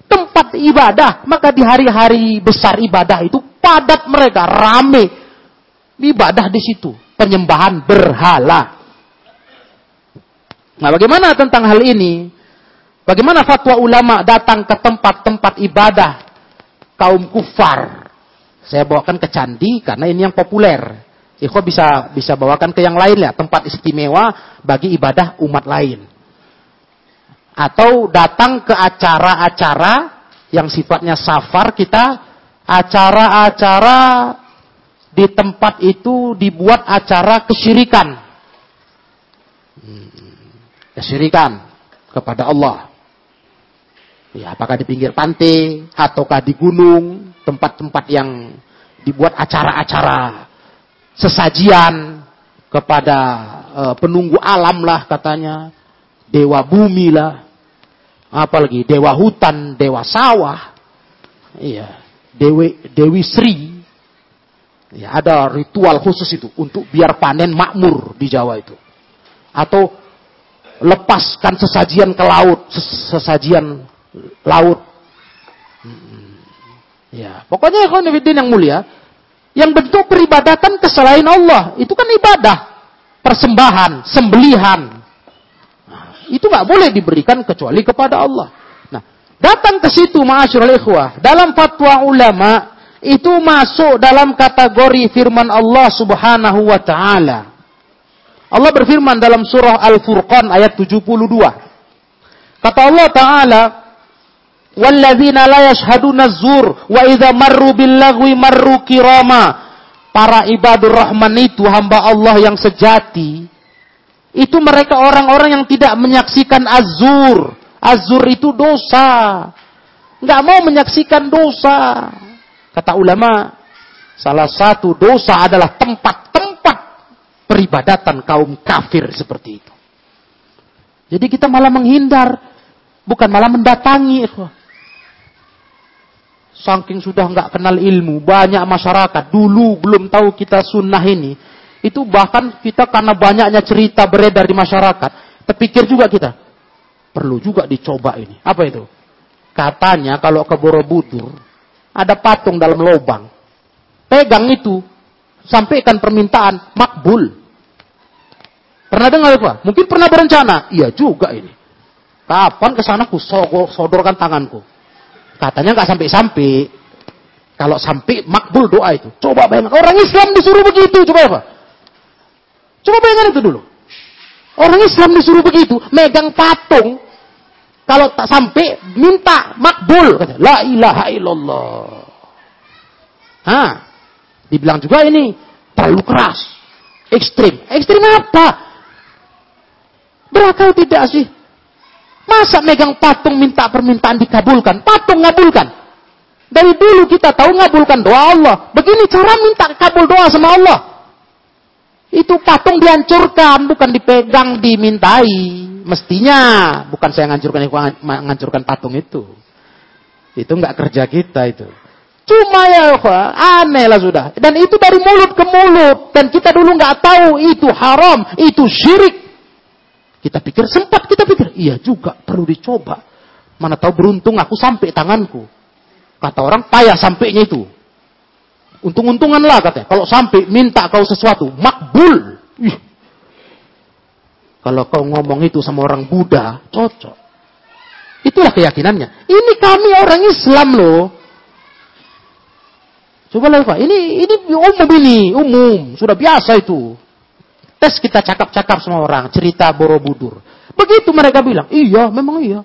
[SPEAKER 1] Tempat ibadah. Maka di hari-hari besar ibadah itu padat mereka, rame. Ibadah di situ. Penyembahan berhala. Nah bagaimana tentang hal ini? Bagaimana fatwa ulama datang ke tempat-tempat ibadah kaum kufar? Saya bawakan ke candi karena ini yang populer. Ikhwa bisa bisa bawakan ke yang lain ya, tempat istimewa bagi ibadah umat lain. Atau datang ke acara-acara yang sifatnya safar kita, acara-acara di tempat itu dibuat acara kesyirikan. Hmm, kesyirikan kepada Allah. Ya, apakah di pinggir pantai ataukah di gunung, tempat-tempat yang dibuat acara-acara sesajian kepada uh, penunggu alam lah katanya, dewa bumi lah, apalagi dewa hutan, dewa sawah, iya, dewi dewi Sri, ya ada ritual khusus itu untuk biar panen makmur di Jawa itu, atau lepaskan sesajian ke laut, sesajian laut. Ya, pokoknya ikhwan yang mulia, yang bentuk peribadatan keselain Allah, itu kan ibadah, persembahan, sembelihan. Nah, itu nggak boleh diberikan kecuali kepada Allah. Nah, datang ke situ ma'asyiral ikhwah, dalam fatwa ulama itu masuk dalam kategori firman Allah Subhanahu wa taala. Allah berfirman dalam surah Al-Furqan ayat 72. Kata Allah Ta'ala, Walladzina la yashhaduna zur wa idza marru bil lagwi marru kirama. Para ibadur rahman itu hamba Allah yang sejati. Itu mereka orang-orang yang tidak menyaksikan azur. Azur itu dosa. Nggak mau menyaksikan dosa. Kata ulama, salah satu dosa adalah tempat-tempat peribadatan kaum kafir seperti itu. Jadi kita malah menghindar, bukan malah mendatangi. Saking sudah nggak kenal ilmu, banyak masyarakat dulu belum tahu kita sunnah ini. Itu bahkan kita karena banyaknya cerita beredar di masyarakat, terpikir juga kita perlu juga dicoba ini. Apa itu? Katanya kalau ke Borobudur ada patung dalam lubang. Pegang itu, sampaikan permintaan makbul. Pernah dengar apa? Mungkin pernah berencana. Iya juga ini. Kapan ke sana ku sodorkan tanganku. Katanya nggak sampai-sampai. Kalau sampai makbul doa itu. Coba bayangkan. Orang Islam disuruh begitu. Coba apa? Coba bayangkan itu dulu. Orang Islam disuruh begitu. Megang patung. Kalau tak sampai, minta makbul. Kata, La ilaha illallah. Hah. Dibilang juga ini terlalu keras. Ekstrim. Ekstrim apa? Berakal tidak sih? Masa megang patung minta permintaan dikabulkan? Patung ngabulkan. Dari dulu kita tahu ngabulkan doa Allah. Begini cara minta kabul doa sama Allah. Itu patung dihancurkan, bukan dipegang, dimintai. Mestinya, bukan saya ngancurkan, ngancurkan patung itu. Itu nggak kerja kita itu. Cuma ya, aneh lah sudah. Dan itu dari mulut ke mulut. Dan kita dulu nggak tahu itu haram, itu syirik. Kita pikir sempat kita pikir, iya juga perlu dicoba. Mana tahu beruntung aku sampai tanganku. Kata orang payah sampainya itu. Untung-untungan lah katanya. Kalau sampai minta kau sesuatu, makbul. Ih. Kalau kau ngomong itu sama orang Buddha, cocok. Itulah keyakinannya. Ini kami orang Islam loh. Coba lihat Pak. Ini ini umum ini, umum, sudah biasa itu. Tes kita cakap-cakap sama orang, cerita Borobudur. Begitu mereka bilang, iya, memang iya.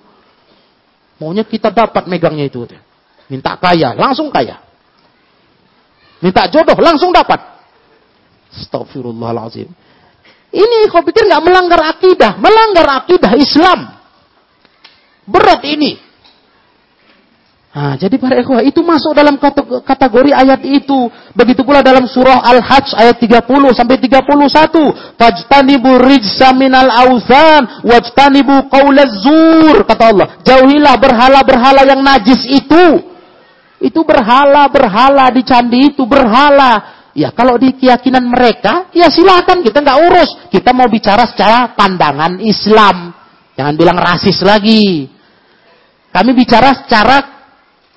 [SPEAKER 1] Maunya kita dapat megangnya itu. Minta kaya, langsung kaya. Minta jodoh langsung dapat. Astagfirullahaladzim. Ini kau pikir nggak melanggar akidah, melanggar akidah Islam. Berat ini. Nah, jadi para ikhwah itu masuk dalam kategori ayat itu. Begitu pula dalam surah Al-Hajj ayat 30 sampai 31. Fajtanibu rijsa minal awzan wajtanibu qaulaz zur kata Allah. Jauhilah berhala-berhala yang najis itu. Itu berhala-berhala di candi itu berhala. Ya kalau di keyakinan mereka, ya silakan kita nggak urus. Kita mau bicara secara pandangan Islam. Jangan bilang rasis lagi. Kami bicara secara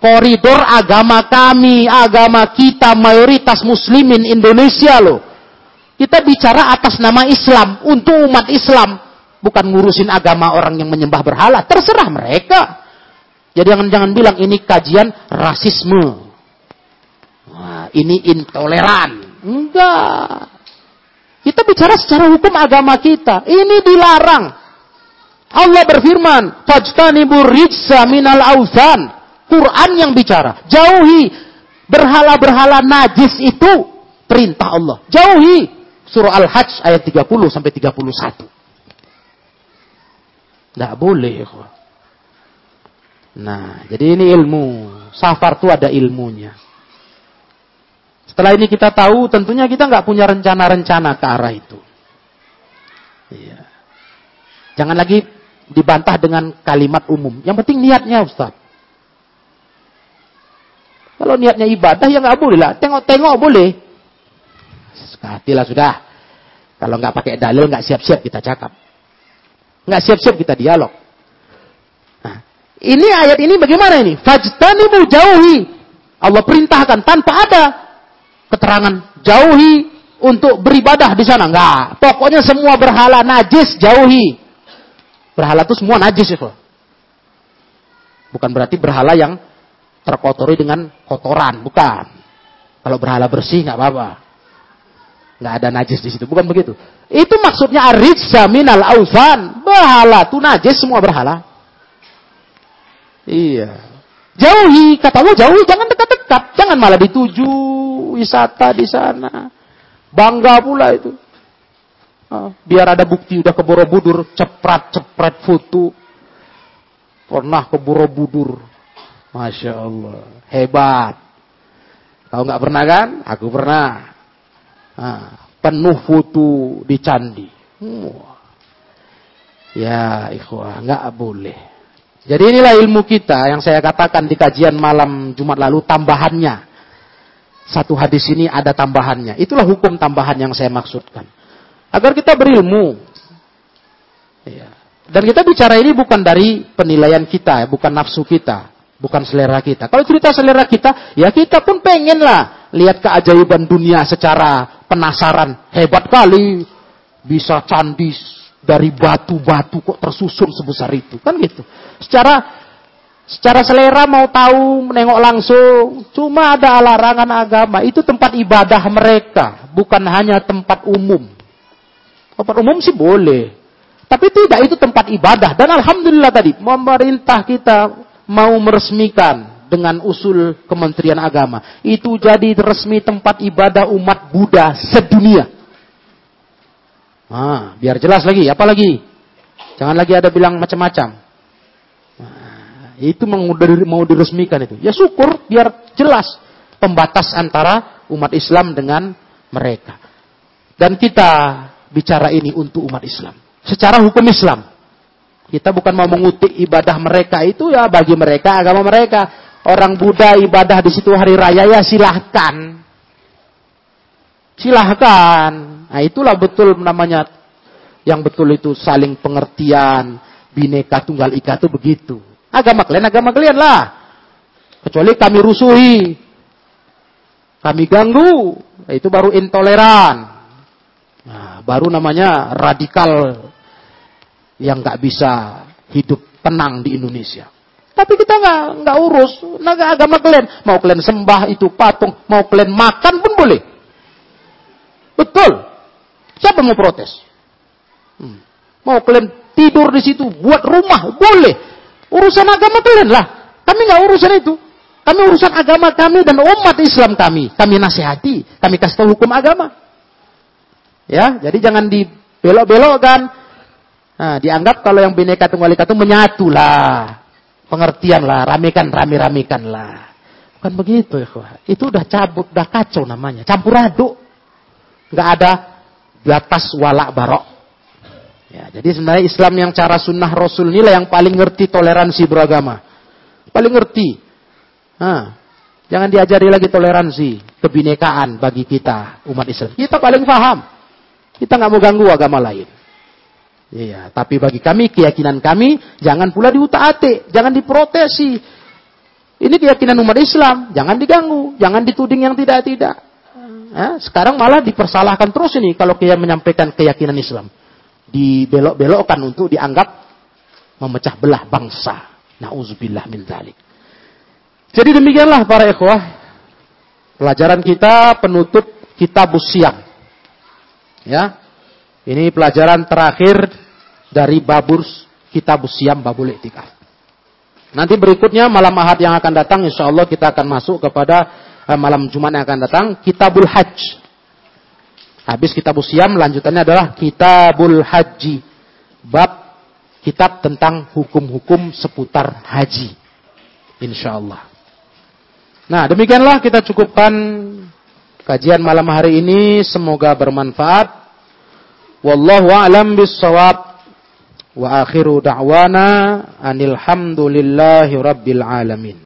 [SPEAKER 1] koridor agama kami, agama kita mayoritas muslimin Indonesia loh. Kita bicara atas nama Islam, untuk umat Islam. Bukan ngurusin agama orang yang menyembah berhala. Terserah mereka. Jadi jangan-jangan bilang ini kajian rasisme. Wah, ini intoleran. Enggak. Kita bicara secara hukum agama kita. Ini dilarang. Allah berfirman, "Fajtanibur rijsa minal auzan." Quran yang bicara. Jauhi berhala-berhala najis itu perintah Allah. Jauhi. Surah Al-Hajj ayat 30 sampai 31. Tidak boleh. Nah, jadi ini ilmu. Safar itu ada ilmunya. Setelah ini kita tahu, tentunya kita nggak punya rencana-rencana ke arah itu. Iya. Jangan lagi dibantah dengan kalimat umum. Yang penting niatnya Ustaz. Kalau niatnya ibadah ya nggak boleh lah. Tengok-tengok boleh. Hatilah sudah. Kalau nggak pakai dalil nggak siap-siap kita cakap. Nggak siap-siap kita dialog. Ini ayat ini bagaimana ini? Fajtanibu jauhi. Allah perintahkan tanpa ada keterangan jauhi untuk beribadah di sana. Enggak. Pokoknya semua berhala najis jauhi. Berhala itu semua najis itu. Bukan berarti berhala yang terkotori dengan kotoran, bukan. Kalau berhala bersih nggak apa-apa. Nggak ada najis di situ, bukan begitu. Itu maksudnya arijsa minal ausan. Berhala itu najis semua berhala. Iya. Jauhi, kata Allah jauhi, jangan dekat-dekat. Jangan malah dituju wisata di sana. Bangga pula itu. Biar ada bukti udah ke Borobudur, ceprat-ceprat foto. Pernah ke Borobudur. Masya Allah. Hebat. Kau nggak pernah kan? Aku pernah. Nah, penuh foto di candi. Wah. Ya, ikhwah, nggak boleh. Jadi inilah ilmu kita yang saya katakan di kajian malam Jumat lalu tambahannya. Satu hadis ini ada tambahannya. Itulah hukum tambahan yang saya maksudkan. Agar kita berilmu. Ya. Dan kita bicara ini bukan dari penilaian kita, bukan nafsu kita bukan selera kita. Kalau cerita selera kita, ya kita pun pengen lah lihat keajaiban dunia secara penasaran. Hebat kali bisa candi dari batu-batu kok tersusun sebesar itu. Kan gitu. Secara secara selera mau tahu menengok langsung, cuma ada larangan agama. Itu tempat ibadah mereka, bukan hanya tempat umum. Tempat umum sih boleh. Tapi tidak itu tempat ibadah dan alhamdulillah tadi pemerintah kita mau meresmikan dengan usul Kementerian Agama. Itu jadi resmi tempat ibadah umat Buddha sedunia. Ah, biar jelas lagi, apa lagi? Jangan lagi ada bilang macam-macam. Nah, itu mau diresmikan itu. Ya syukur, biar jelas pembatas antara umat Islam dengan mereka. Dan kita bicara ini untuk umat Islam. Secara hukum Islam. Kita bukan mau mengutip ibadah mereka itu ya bagi mereka agama mereka. Orang Buddha ibadah di situ hari raya ya silahkan. Silahkan. Nah itulah betul namanya yang betul itu saling pengertian. Bineka tunggal ika itu begitu. Agama kalian, agama kalian lah. Kecuali kami rusuhi. Kami ganggu. Nah, itu baru intoleran. Nah, baru namanya radikal yang nggak bisa hidup tenang di Indonesia. Tapi kita nggak nggak urus naga agama kalian. Mau kalian sembah itu patung, mau kalian makan pun boleh. Betul. Siapa mau protes? Hmm. Mau kalian tidur di situ, buat rumah, boleh. Urusan agama kalian lah. Kami nggak urusan itu. Kami urusan agama kami dan umat Islam kami. Kami nasihati, kami kasih tahu hukum agama. Ya, jadi jangan dibelok-belokkan. Nah, dianggap kalau yang bineka tunggal ika itu menyatu lah. Pengertian lah, ramekan, rame-ramekan lah. Bukan begitu ya, Itu udah cabut, udah kacau namanya. Campur aduk. Nggak ada batas walak barok. Ya, jadi sebenarnya Islam yang cara sunnah Rasul inilah yang paling ngerti toleransi beragama. Paling ngerti. Nah, jangan diajari lagi toleransi, kebinekaan bagi kita umat Islam. Kita paling paham. Kita nggak mau ganggu agama lain. Iya, tapi bagi kami keyakinan kami jangan pula diutak-atik, jangan diprotesi. Ini keyakinan umat Islam, jangan diganggu, jangan dituding yang tidak-tidak. Ya, sekarang malah dipersalahkan terus ini kalau kita menyampaikan keyakinan Islam dibelok-belokkan untuk dianggap memecah belah bangsa. Nauzubillah min dzalik. Jadi demikianlah para ikhwah pelajaran kita penutup kitab siang. Ya. Ini pelajaran terakhir dari babur kitab siam babul iktikaf. Nanti berikutnya malam Ahad yang akan datang insya Allah kita akan masuk kepada eh, malam Jumat yang akan datang kitabul hajj. Habis kitab usiam, lanjutannya adalah kitabul haji. Bab kitab tentang hukum-hukum seputar haji. Insya Allah. Nah, demikianlah kita cukupkan kajian malam hari ini. Semoga bermanfaat. Wallahu a'lam bissawab. Wa akhiru da'wana anil hamdulillahi rabbil alamin.